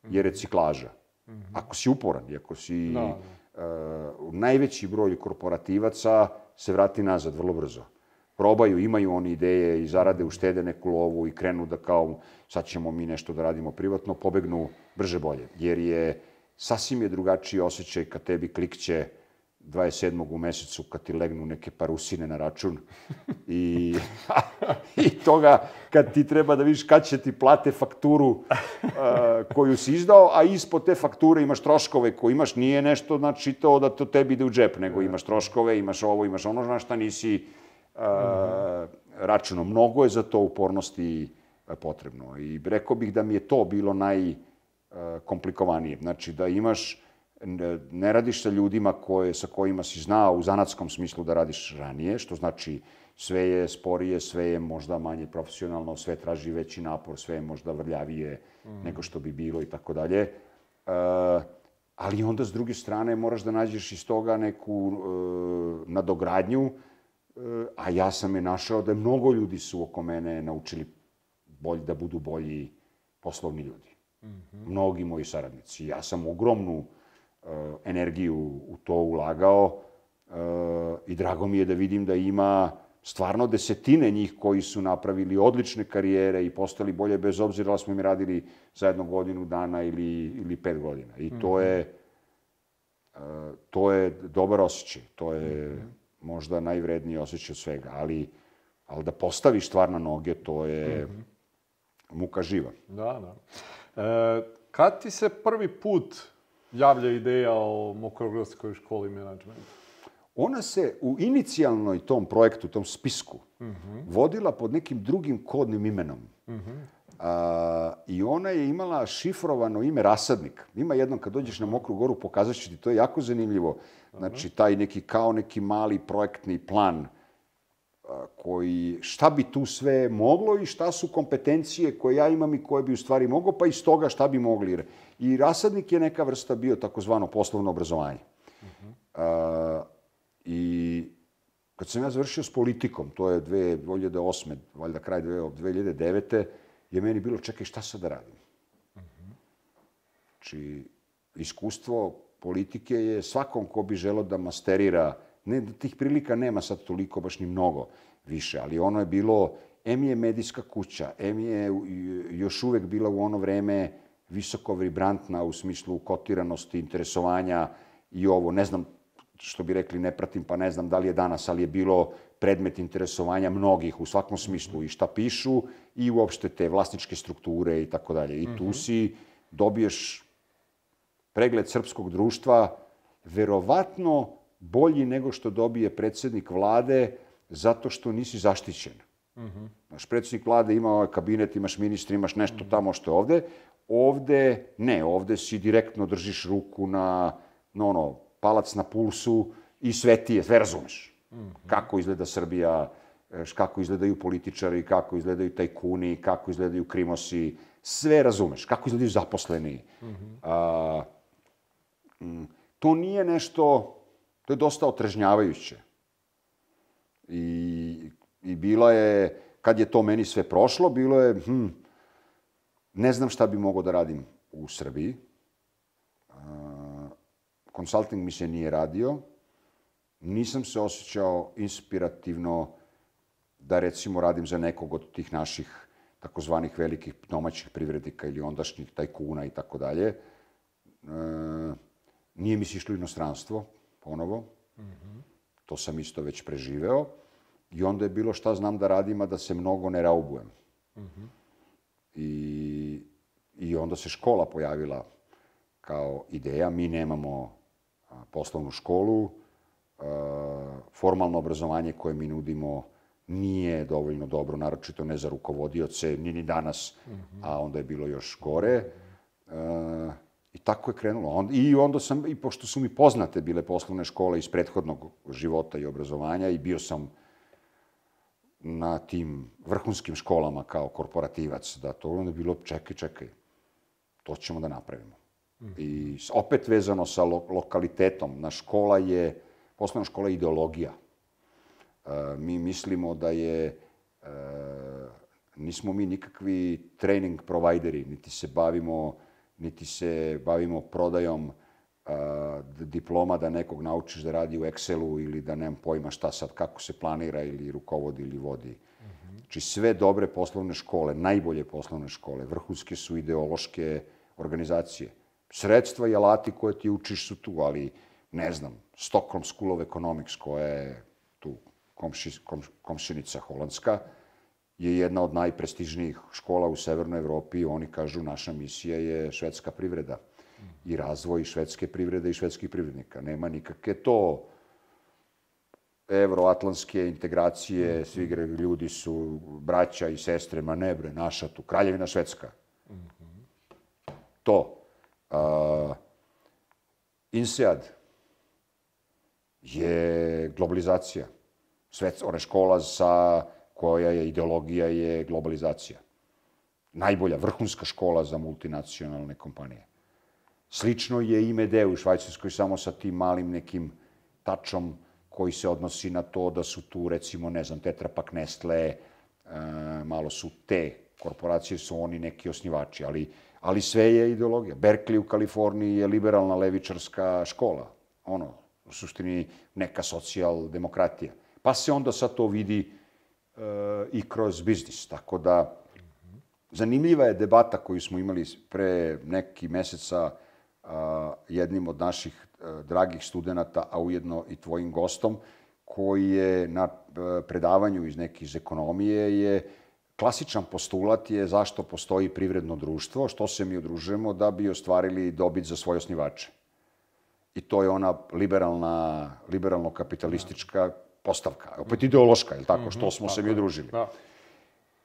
je reciklaža. -hmm. Ako si uporan i ako si... Da, da. Uh, najveći broj korporativaca se vrati nazad vrlo brzo. Probaju, imaju oni ideje i zarade, uštede neku lovu i krenu da kao sad ćemo mi nešto da radimo privatno, pobegnu brže bolje. Jer je sasvim je drugačiji osjećaj kad tebi klikće 27. u mesecu kad ti legnu neke parusine na račun i, i toga kad ti treba da vidiš kad će ti plate fakturu uh, koju si izdao, a ispod te fakture imaš troškove koje imaš, nije nešto znači to da to tebi ide u džep, nego imaš troškove, imaš ovo, imaš ono, znaš šta nisi uh, računo. Mnogo je za to upornosti potrebno i rekao bih da mi je to bilo najkomplikovanije. Znači da imaš ne radiš sa ljudima koje, sa kojima si znao u zanatskom smislu da radiš ranije, što znači sve je sporije, sve je možda manje profesionalno, sve traži veći napor, sve je možda vrljavije mm. nego što bi bilo i tako dalje. Ali onda s druge strane moraš da nađeš iz toga neku e, nadogradnju, a ja sam je našao da mnogo ljudi su oko mene naučili bolj, da budu bolji poslovni ljudi. Mm -hmm. Mnogi moji saradnici. Ja sam ogromnu Eh, energiju u to ulagao eh, i drago mi je da vidim da ima stvarno desetine njih koji su napravili odlične karijere i postali bolje bez obzira da smo mi radili za jednu godinu dana ili, ili pet godina. I to je, eh, to je dobar osjećaj. To je možda najvredniji osjećaj od svega. Ali, ali da postaviš stvar na noge, to je muka živa. Da, da. E, kad ti se prvi put javlja ideja o Mokrogradskoj školi menadžmenta? Ona se u inicijalnoj tom projektu, tom spisku, mm -hmm. vodila pod nekim drugim kodnim imenom. Mm -hmm. A, I ona je imala šifrovano ime Rasadnik. Ima jednom kad dođeš na Mokru goru, pokazat ću ti, to je jako zanimljivo. Znači, taj neki, kao neki mali projektni plan a, koji, šta bi tu sve moglo i šta su kompetencije koje ja imam i koje bi u stvari moglo, pa iz toga šta bi mogli. I Rasadnik je neka vrsta bio takozvano poslovno obrazovanje. -huh. a, I kad sam ja završio s politikom, to je 2008. valjda kraj 2009 je meni bilo, čekaj, šta sad da radim? Znači, iskustvo politike je svakom ko bi želo da masterira, ne tih prilika nema sad toliko, baš ni mnogo više, ali ono je bilo, M je medijska kuća, M je još uvek bila u ono vreme visoko vibrantna u smislu kotiranosti, interesovanja i ovo, ne znam, što bi rekli, ne pratim, pa ne znam da li je danas, ali je bilo predmet interesovanja mnogih u svakom smislu i šta pišu i uopšte te vlasničke strukture i tako dalje. I tu mhm. si dobiješ pregled srpskog društva verovatno bolji nego što dobije predsednik vlade zato što nisi zaštićen. -hmm. Naš predsednik vlade ima ovaj kabinet, imaš ministri, imaš nešto tamo što je ovde. Ovde ne, ovde si direktno držiš ruku na, na ono, palac na pulsu i sve ti je, sve razumeš. Mm -hmm. Kako izgleda Srbija, kako izgledaju političari, kako izgledaju tajkuni, kako izgledaju krimosi, sve razumeš. Kako izgledaju zaposleni. Mm -hmm. A, m, to nije nešto, to je dosta otrežnjavajuće. I, I bila je, kad je to meni sve prošlo, bilo je, hm, ne znam šta bi mogao da radim u Srbiji. Konsulting mi se nije radio. Nisam se osjećao inspirativno da recimo radim za nekog od tih naših takozvanih velikih domaćih privrednika ili ondašnjih tajkuna i tako dalje. E, nije mi se išlo inostranstvo, ponovo. Mm -hmm. To sam isto već preživeo. I onda je bilo šta znam da radim, a da se mnogo ne raubujem. Mm -hmm. I, I onda se škola pojavila kao ideja. Mi nemamo poslovnu školu, formalno obrazovanje koje mi nudimo nije dovoljno dobro, naročito ne za rukovodioce, ni ni danas, mm -hmm. a onda je bilo još gore. E, I tako je krenulo. Onda, I onda sam, i pošto su mi poznate bile poslovne škole iz prethodnog života i obrazovanja, i bio sam na tim vrhunskim školama kao korporativac, da to onda je bilo, čekaj, čekaj, to ćemo da napravimo. Mm. I opet vezano sa lo, lokalitetom, na škola je, poslovna škola je ideologija. E, mi mislimo da je, e, nismo mi nikakvi trening provajderi, niti se bavimo, niti se bavimo prodajom e, diploma da nekog naučiš da radi u Excelu ili da nemam pojma šta sad, kako se planira ili rukovodi ili vodi. Mm -hmm. Znači sve dobre poslovne škole, najbolje poslovne škole, vrhunske su ideološke organizacije sredstva i alati koje ti učiš su tu, ali ne znam, Stockholm School of Economics koja je tu komši, kom, komšinica holandska, je jedna od najprestižnijih škola u Severnoj Evropi. Oni kažu naša misija je švedska privreda i razvoj švedske privrede i švedskih privrednika. Nema nikakve to evroatlantske integracije, svi ljudi su braća i sestre, ma ne bre, naša tu, kraljevina švedska. To. Uh, INSEAD je globalizacija. Svet, ona škola sa koja je ideologija je globalizacija. Najbolja, vrhunska škola za multinacionalne kompanije. Slično je i Medeu u Švajcarskoj, samo sa tim malim nekim tačom koji se odnosi na to da su tu, recimo, ne znam, Tetra Pak, Nestle, e, malo su te korporacije, su oni neki osnivači, ali ali sve je ideologija. Berkeley u Kaliforniji je liberalna levičarska škola, ono, u suštini neka socijaldemokratija. Pa se onda sad to vidi e, i kroz biznis, tako da zanimljiva je debata koju smo imali pre neki meseca a, jednim od naših a, e, dragih studenta, a ujedno i tvojim gostom, koji je na a, e, predavanju iz neke iz ekonomije je Klasičan postulat je zašto postoji privredno društvo, što se mi udružujemo da bi ostvarili dobit za svoje osnivače. I to je ona liberalna, liberalno-kapitalistička postavka. Opet ideološka, je li tako? što smo se mi udružili. Da.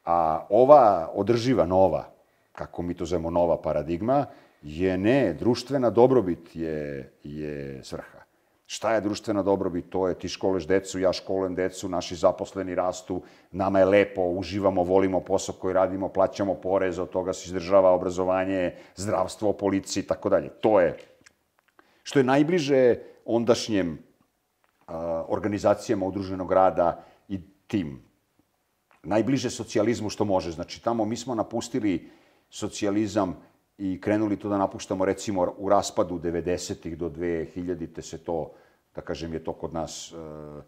A ova održiva nova, kako mi to zovemo nova paradigma, je ne, društvena dobrobit je, je svrha. Šta je društvena dobrobit? To je ti školeš decu, ja školujem decu, naši zaposleni rastu, nama je lepo, uživamo, volimo posao koji radimo, plaćamo porez, od toga se izdržava obrazovanje, zdravstvo, policiji i tako dalje. To je što je najbliže ondašnjem a, organizacijama udruženog rada i tim. Najbliže socijalizmu što može. Znači, tamo mi smo napustili socijalizam i krenuli to da napuštamo recimo u raspadu 90-ih do 2000-te se to, da kažem, je to kod nas e, e,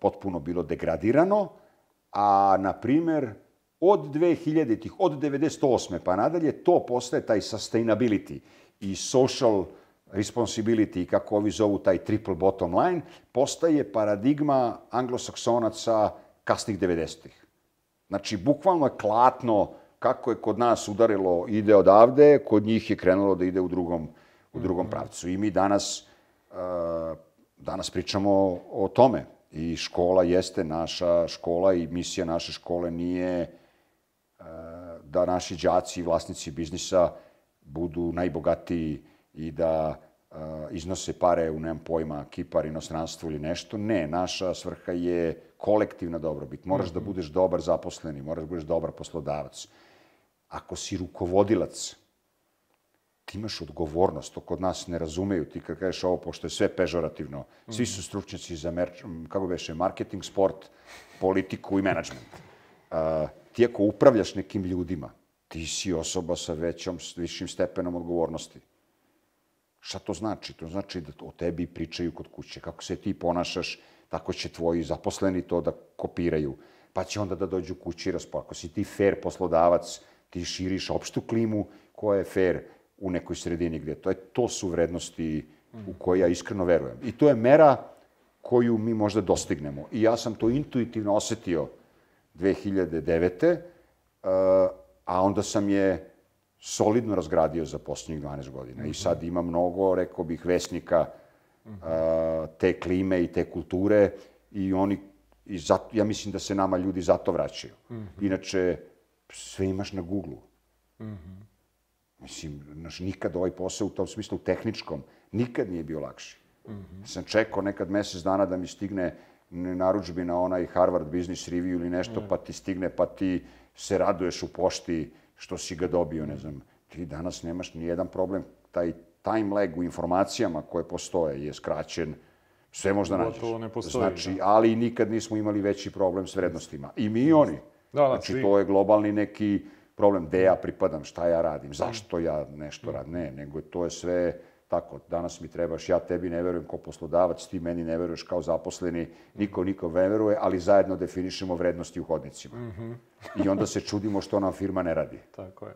potpuno bilo degradirano, a na primer od 2000-ih, od 98. pa nadalje, to postaje taj sustainability i social responsibility, kako ovi zovu taj triple bottom line, postaje paradigma anglosaksonaca kasnih 90-ih. Znači, bukvalno je klatno kako je kod nas udarilo ide odavde, kod njih je krenulo da ide u drugom, u drugom pravcu. I mi danas, uh, danas pričamo o tome. I škola jeste naša škola i misija naše škole nije uh, da naši đaci i vlasnici biznisa budu najbogatiji i da iznose pare u, nemam pojma, Kipar, inostranstvo ili nešto. Ne, naša svrha je kolektivna dobrobit. Moraš mm -hmm. da budeš dobar zaposleni, moraš da budeš dobar poslodavac ako si rukovodilac, ti imaš odgovornost, to kod nas ne razumeju, ti kad kažeš ovo, pošto je sve pežorativno, svi su stručnjaci za, kako beše, marketing, sport, politiku i menadžment. Uh, ti ako upravljaš nekim ljudima, ti si osoba sa većom, višim stepenom odgovornosti. Šta to znači? To znači da o tebi pričaju kod kuće. Kako se ti ponašaš, tako će tvoji zaposleni to da kopiraju. Pa će onda da dođu kući i raspo. Ako si ti fair poslodavac, ti širiš opštu klimu koja je fair u nekoj sredini gde to je. To su vrednosti u koje ja iskreno verujem. I to je mera koju mi možda dostignemo. I ja sam to intuitivno osetio 2009. Uh, a onda sam je solidno razgradio za posljednjih 12 godina. I sad ima mnogo, rekao bih, vesnika uh, te klime i te kulture i oni, i zato, ja mislim da se nama ljudi zato vraćaju. Inače, sve imaš na Google-u. Mm -hmm. Mislim, naš, nikad ovaj posao u tom smislu tehničkom, nikad nije bio lakši. Mm -hmm. Sam čekao nekad mesec dana da mi stigne naručbi na onaj Harvard Business Review ili nešto, mm. pa ti stigne, pa ti se raduješ u pošti što si ga dobio, ne znam. Ti danas nemaš ni jedan problem. Taj time lag u informacijama koje postoje je skraćen, sve možda nađeš. To ne postoji. Znači, da. ali nikad nismo imali veći problem s vrednostima. I mi i oni. Da, da, znači, svi. to je globalni neki problem. Gde ja pripadam, šta ja radim, zašto ja nešto radim. Ne, nego to je sve tako. Danas mi trebaš, ja tebi ne verujem kao poslodavac, ti meni ne veruješ kao zaposleni, niko niko ne veruje, ali zajedno definišemo vrednosti u hodnicima. Mm -hmm. I onda se čudimo što nam firma ne radi. Tako je.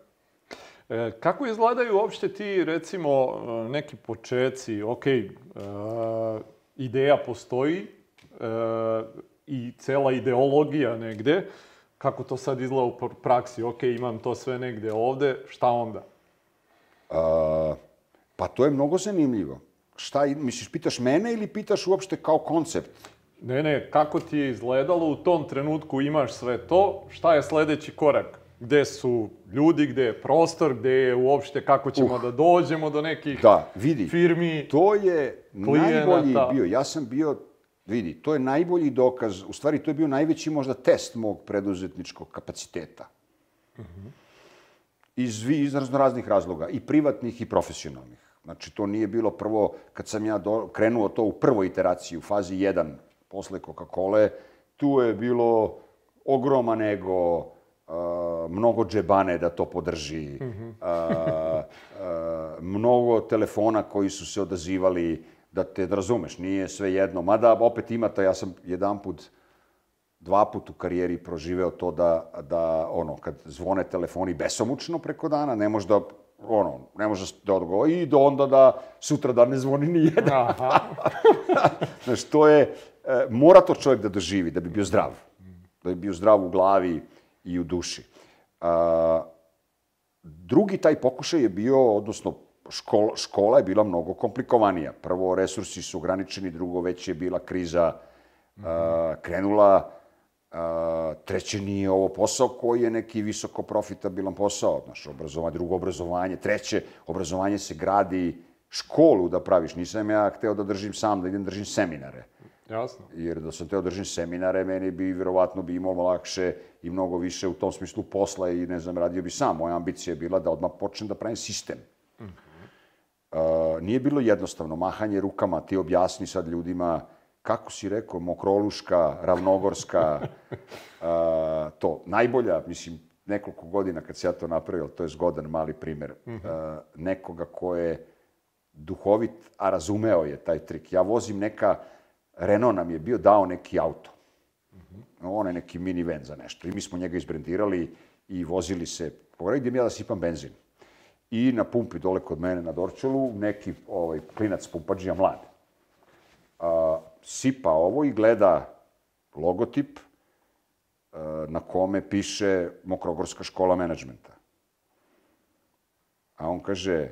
E, kako izgledaju uopšte ti, recimo, neki počeci, ok, e, ideja postoji e, i cela ideologija negde, kako to sad izgleda u praksi? Ok, imam to sve negde ovde, šta onda? A, pa to je mnogo zanimljivo. Šta, misliš, pitaš mene ili pitaš uopšte kao koncept? Ne, ne, kako ti je izgledalo u tom trenutku imaš sve to, šta je sledeći korak? Gde su ljudi, gde je prostor, gde je uopšte kako ćemo uh, da dođemo do nekih da, vidi, firmi, to je klijenata. najbolji bio. Ja sam bio Vidi, to je najbolji dokaz, u stvari to je bio najveći možda test mog preduzetničkog kapaciteta. Uh -huh. Iz, iz raznih razloga, i privatnih i profesionalnih. Znači, to nije bilo prvo, kad sam ja do, krenuo to u prvoj iteraciji, u fazi 1, posle Coca-Cola, tu je bilo ogroman ego, uh, mnogo džebane da to podrži, uh uh, uh, mnogo telefona koji su se odazivali, da te da razumeš, nije sve jedno. Mada opet imate, ja sam jedan put, dva put u karijeri proživeo to da, da ono, kad zvone telefoni besomučno preko dana, ne može da ono, ne može da odgovori i do onda da sutra da ne zvoni ni jedan. Aha. Znaš, to je, e, mora to čovjek da doživi, da bi bio zdrav. Da bi bio zdrav u glavi i u duši. A, drugi taj pokušaj je bio, odnosno škola, škola je bila mnogo komplikovanija. Prvo, resursi su ograničeni, drugo, već je bila kriza -hmm. uh, krenula. A, treće, nije ovo posao koji je neki visoko profitabilan posao. Znaš, obrazovanje, drugo obrazovanje. Treće, obrazovanje se gradi školu da praviš. Nisam ja hteo da držim sam, da idem da držim seminare. Jasno. Jer da sam teo da držim seminare, meni bi verovatno bi imalo lakše i mnogo više u tom smislu posla i ne znam, radio bi sam. Moja ambicija je bila da odmah počnem da pravim sistem. Mm -hmm. uh, nije bilo jednostavno. Mahanje rukama, ti objasni sad ljudima kako si rekao, Mokroluška, Ravnogorska, uh, to. Najbolja, mislim, nekoliko godina kad se ja to napravio, to je zgodan mali primer, mm -hmm. uh, nekoga ko je duhovit, a razumeo je taj trik. Ja vozim neka, Renault nam je bio dao neki auto. Mm -hmm. On je neki minivan za nešto. I mi smo njega izbrendirali i vozili se. Pogledaj gdje mi ja da sipam benzin. I na pumpi dole kod mene na Dorčelu neki ovaj, klinac pumpađija mlad. A, sipa ovo i gleda logotip a, na kome piše Mokrogorska škola menadžmenta. A on kaže,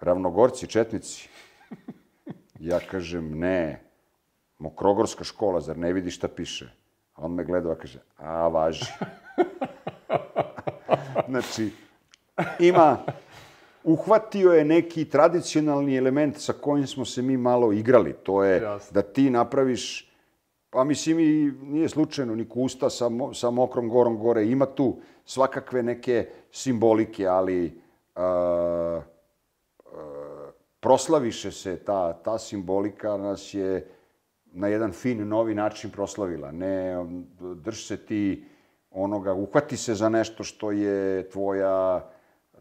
ravnogorci, četnici. Ja kažem, ne, Mokrogorska škola, zar ne vidi šta piše? A on me gleda i kaže, a, važi. znači, ima, uhvatio je neki tradicionalni element sa kojim smo se mi malo igrali. To je Jasne. da ti napraviš, pa mislim i nije slučajno, ni kusta sa, sa mokrom gorom gore. Ima tu svakakve neke simbolike, ali uh, proslaviše se ta, ta simbolika, nas je na jedan fin, novi način proslavila. Ne, drž se ti onoga, uhvati se za nešto što je tvoja,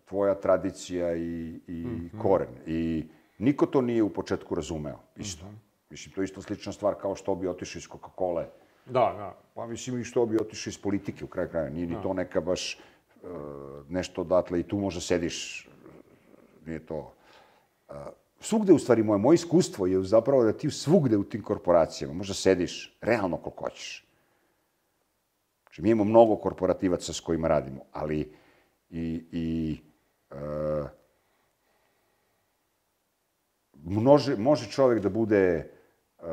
tvoja tradicija i, i mm -hmm. koren. I niko to nije u početku razumeo, isto. Mm -hmm. Mislim, to je isto slična stvar kao što bi otišao iz Coca-Cola. Da, da. Pa mislim i što bi otišao iz politike u kraju kraja. Nije ni da. to neka baš uh, nešto odatle i tu možda sediš, nije to svugde u stvari moje, moje iskustvo je zapravo da ti svugde u tim korporacijama možda sediš realno koliko hoćeš. Znači, mi imamo mnogo korporativaca s kojima radimo, ali i, i može, može čovjek da bude, uh,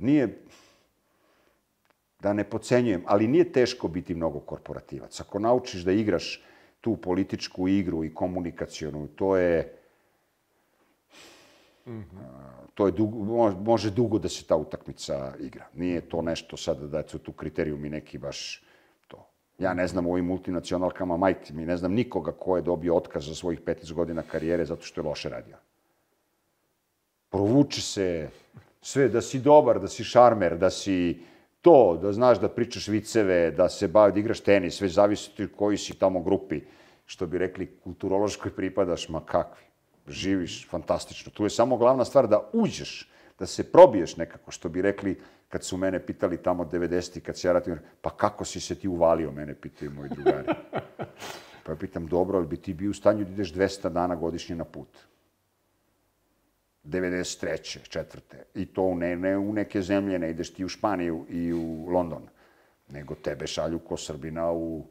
nije, da ne pocenjujem, ali nije teško biti mnogo korporativac. Ako naučiš da igraš tu političku igru i komunikacijonu, to je -hmm. To je dugo, može dugo da se ta utakmica igra. Nije to nešto sada da su tu kriterijumi neki baš to. Ja ne znam u ovim multinacionalkama, majke mi, ne znam nikoga ko je dobio otkaz za svojih 15 godina karijere zato što je loše radio. Provuče se sve, da si dobar, da si šarmer, da si to, da znaš da pričaš viceve, da se bavi, da igraš tenis, sve zavisi koji si tamo grupi, što bi rekli, kulturološkoj pripadaš, ma kakvi živiš fantastično. Tu je samo glavna stvar da uđeš, da se probiješ nekako, što bi rekli kad su mene pitali tamo 90. kad se ja ratim, pa kako si se ti uvalio, mene pitaju moji drugari. Pa ja pitam, dobro, ali bi ti bio u stanju da ideš 200 dana godišnje na put? 93. četvrte. I to ne, ne u neke zemlje, ne ideš ti u Španiju i u London, nego tebe šalju ko Srbina u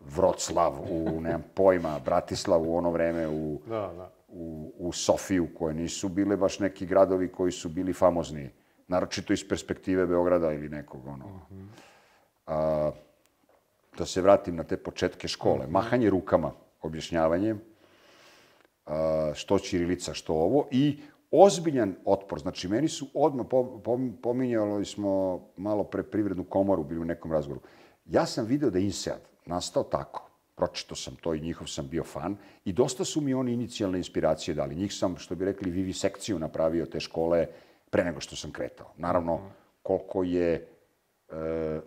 Vroclav, u, nemam pojma, Bratislav u ono vreme, u, da, da u, u Sofiju, koje nisu bile baš neki gradovi koji su bili famozni, naročito iz perspektive Beograda ili nekog, ono. Uh -huh. A, da se vratim na te početke škole. -huh. Mahanje rukama, objašnjavanje, a, što Ćirilica, što ovo, i ozbiljan otpor. Znači, meni su odmah, pominjali smo malo pre privrednu komoru, bili u nekom razgovoru. Ja sam video da je INSEAD nastao tako pročito sam to i njihov sam bio fan i dosta su mi oni inicijalne inspiracije dali. Njih sam, što bi rekli, vivi sekciju napravio te škole pre nego što sam kretao. Naravno, koliko je e,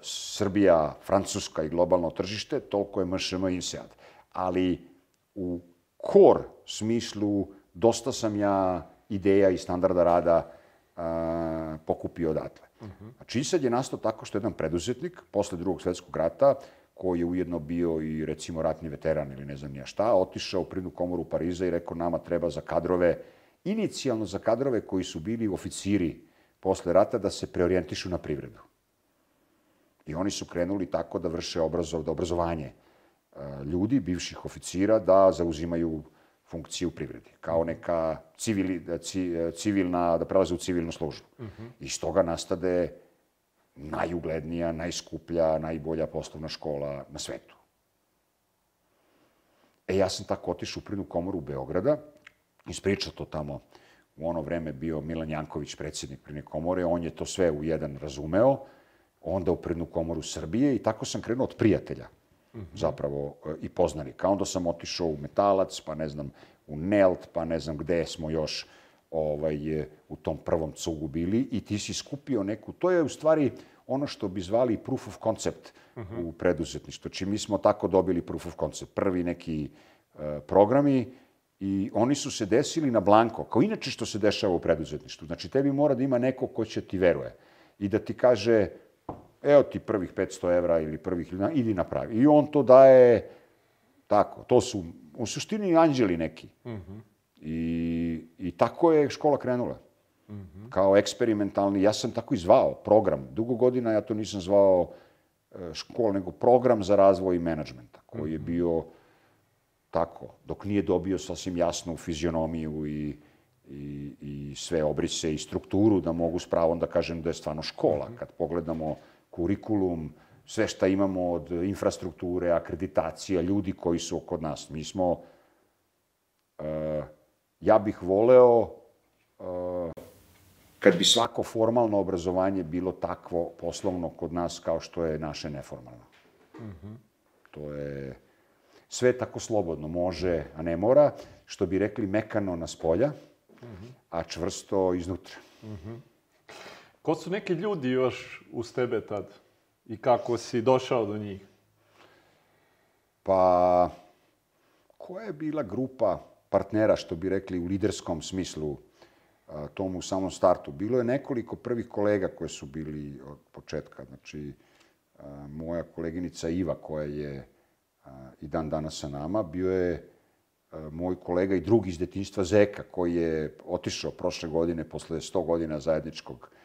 Srbija, Francuska i globalno tržište, toliko je MŠM INSEAD. Ali u kor smislu dosta sam ja ideja i standarda rada a, pokupio odatle. Uh -huh. Znači, INSEAD je nastao tako što jedan preduzetnik posle drugog svetskog rata koji je ujedno bio i recimo ratni veteran ili ne znam nija šta, otišao u privnu komoru Pariza i rekao nama treba za kadrove, inicijalno za kadrove koji su bili oficiri posle rata da se preorijentišu na privredu. I oni su krenuli tako da vrše obrazov, da obrazovanje ljudi, bivših oficira, da zauzimaju funkcije u privredi, kao neka civili, civilna, da prelaze u civilnu službu. Uh -huh. I stoga nastade najuglednija, najskuplja, najbolja poslovna škola na svetu. E, ja sam tako otišao u Privrednu komoru Beograda, ispričao to tamo u ono vreme bio Milan Janković, predsjednik Privredne komore, on je to sve u jedan razumeo, onda u Privrednu komoru Srbije i tako sam krenuo od prijatelja, mm -hmm. zapravo, e, i poznanika. Onda sam otišao u Metalac, pa ne znam, u Nelt, pa ne znam gde smo još ovaj, u tom prvom cugu bili i ti si skupio neku, to je u stvari ono što bi zvali proof of concept uh -huh. u preduzetništvu. Či mi smo tako dobili proof of concept. Prvi neki uh, programi i oni su se desili na blanko, kao inače što se dešava u preduzetništvu. Znači, tebi mora da ima neko ko će ti veruje i da ti kaže, evo ti prvih 500 evra ili prvih, idi napravi. I on to daje tako. To su u suštini anđeli neki. Uh -huh. I, I tako je škola krenula. Mm -hmm. Kao eksperimentalni, ja sam tako i zvao, program. Dugo godina ja to nisam zvao e, škol, nego program za razvoj menadžmenta, koji je mhm. bio tako, dok nije dobio sasvim jasnu fizionomiju i, i, i sve obrise i strukturu, da mogu s pravom da kažem da je stvarno škola. Mm -hmm. Kad pogledamo kurikulum, sve šta imamo od infrastrukture, akreditacija, ljudi koji su kod nas. Mi smo, uh, ja bih voleo uh, kad bi svako formalno obrazovanje bilo takvo poslovno kod nas kao što je naše neformalno. Mm -hmm. To je sve tako slobodno, može, a ne mora, što bi rekli mekano na spolja, mm -hmm. a čvrsto iznutra. Mm -hmm. Ko su neki ljudi još uz tebe tad? I kako si došao do njih? Pa, koja je bila grupa partnera, što bi rekli u liderskom smislu, tom u samom startu. Bilo je nekoliko prvih kolega koje su bili od početka. Znači, moja koleginica Iva, koja je i dan danas sa nama, bio je moj kolega i drugi iz detinjstva Zeka, koji je otišao prošle godine, posle 100 godina zajedničkog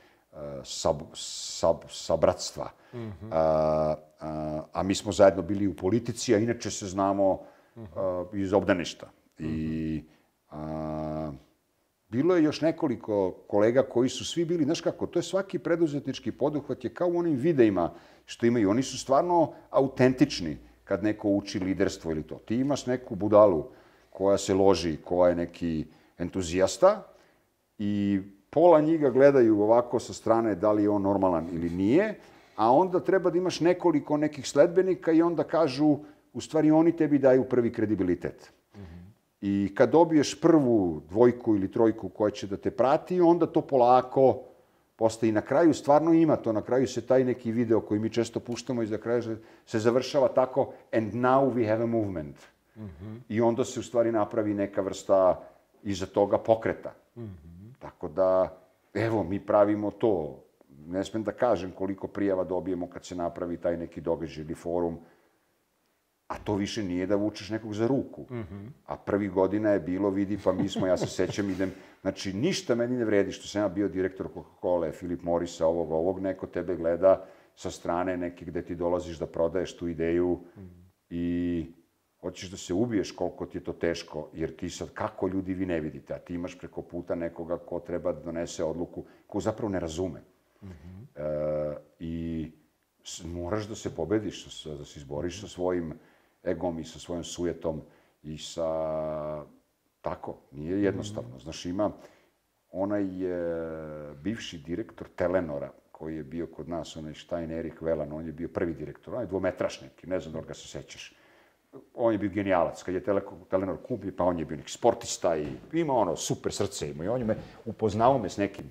sab, sab, sabratstva. Mm -hmm. a, a, a mi smo zajedno bili u politici, a inače se znamo mm -hmm. iz obdaništa. Mm -hmm. I a, Bilo je još nekoliko kolega koji su svi bili, znaš kako, to je svaki preduzetnički poduhvat je kao u onim videima što imaju. Oni su stvarno autentični kad neko uči liderstvo ili to. Ti imaš neku budalu koja se loži, koja je neki entuzijasta i pola njih ga gledaju ovako sa strane da li je on normalan ili nije, a onda treba da imaš nekoliko nekih sledbenika i onda kažu, u stvari oni tebi daju prvi kredibilitet. I kad dobiješ prvu dvojku ili trojku koja će da te prati, onda to polako postaje. I na kraju stvarno ima to, na kraju se taj neki video koji mi često puštamo i za kraju se završava tako and now we have a movement. Mm -hmm. I onda se u stvari napravi neka vrsta iza toga pokreta. Mm -hmm. Tako da, evo, mi pravimo to. Ne smem da kažem koliko prijava dobijemo kad se napravi taj neki događaj ili forum a to više nije da vučeš nekog za ruku. Mm -hmm. A prvi godina je bilo, vidi, pa mi smo, ja se sećam, idem, znači ništa meni ne vredi što sam ja bio direktor Coca-Cola, Filip Morisa, ovog, ovog, neko tebe gleda sa strane neke gde ti dolaziš da prodaješ tu ideju mm -hmm. i hoćeš da se ubiješ koliko ti je to teško, jer ti sad, kako ljudi vi ne vidite, a ti imaš preko puta nekoga ko treba da donese odluku, ko zapravo ne razume. Mm -hmm. e, I moraš da se pobediš, da se izboriš sa svojim egom i sa svojom sujetom i sa... Tako, nije jednostavno. Znaš, ima onaj e, bivši direktor Telenora, koji je bio kod nas, onaj Stein Erik Velan, on je bio prvi direktor, onaj dvometraš neki, ne znam da li ga se sećaš. On je bio genijalac, kad je Telenor kupio, pa on je bio neki sportista i ima ono super srce ima. I on je me, upoznao me s nekim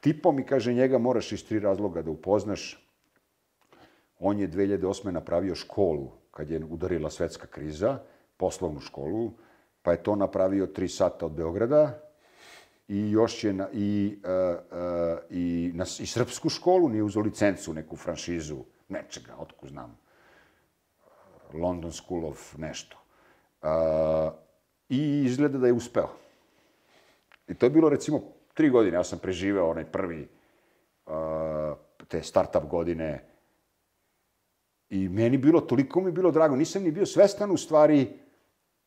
tipom i kaže njega moraš iz tri razloga da upoznaš. On je 2008. napravio školu kad je udarila svetska kriza, poslovnu školu, pa je to napravio tri sata od Beograda i još je na, i, uh, uh, i, na, i srpsku školu, nije uzao licencu, neku franšizu, nečega, otko znam, London School of nešto. Uh, I izgleda da je uspeo. I to je bilo, recimo, tri godine. Ja sam preživeo onaj prvi, uh, te start-up godine, I meni bilo, toliko mi bilo drago, nisam ni bio svestan u stvari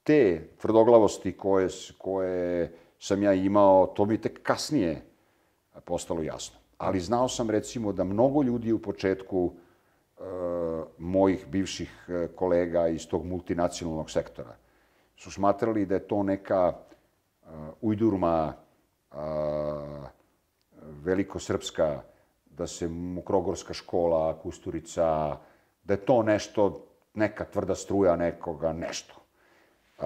te tvrdoglavosti koje, koje sam ja imao, to mi tek kasnije postalo jasno. Ali znao sam recimo da mnogo ljudi u početku mojih bivših e, kolega iz tog multinacionalnog sektora su smatrali da je to neka uh, ujdurma uh, velikosrpska, da se Mukrogorska škola, Kusturica, da je to nešto, neka tvrda struja nekoga, nešto. Uh,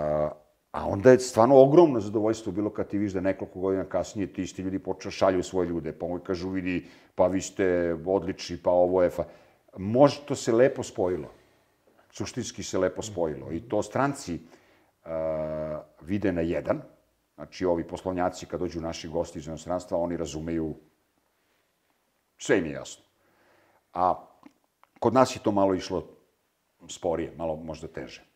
a onda je stvarno ogromno zadovoljstvo bilo kad ti viš da nekoliko godina kasnije ti isti ljudi počeo šalju svoje ljude, pa mu kažu vidi, pa vi ste odlični, pa ovo je... Fa... Može, to se lepo spojilo. Suštinski se lepo spojilo. I to stranci, uh, vide na jedan. Znači, ovi poslovnjaci, kad dođu naši gosti iz inostranstva, oni razumeju, sve im je jasno. A kod nas je to malo išlo sporije, malo možda teže.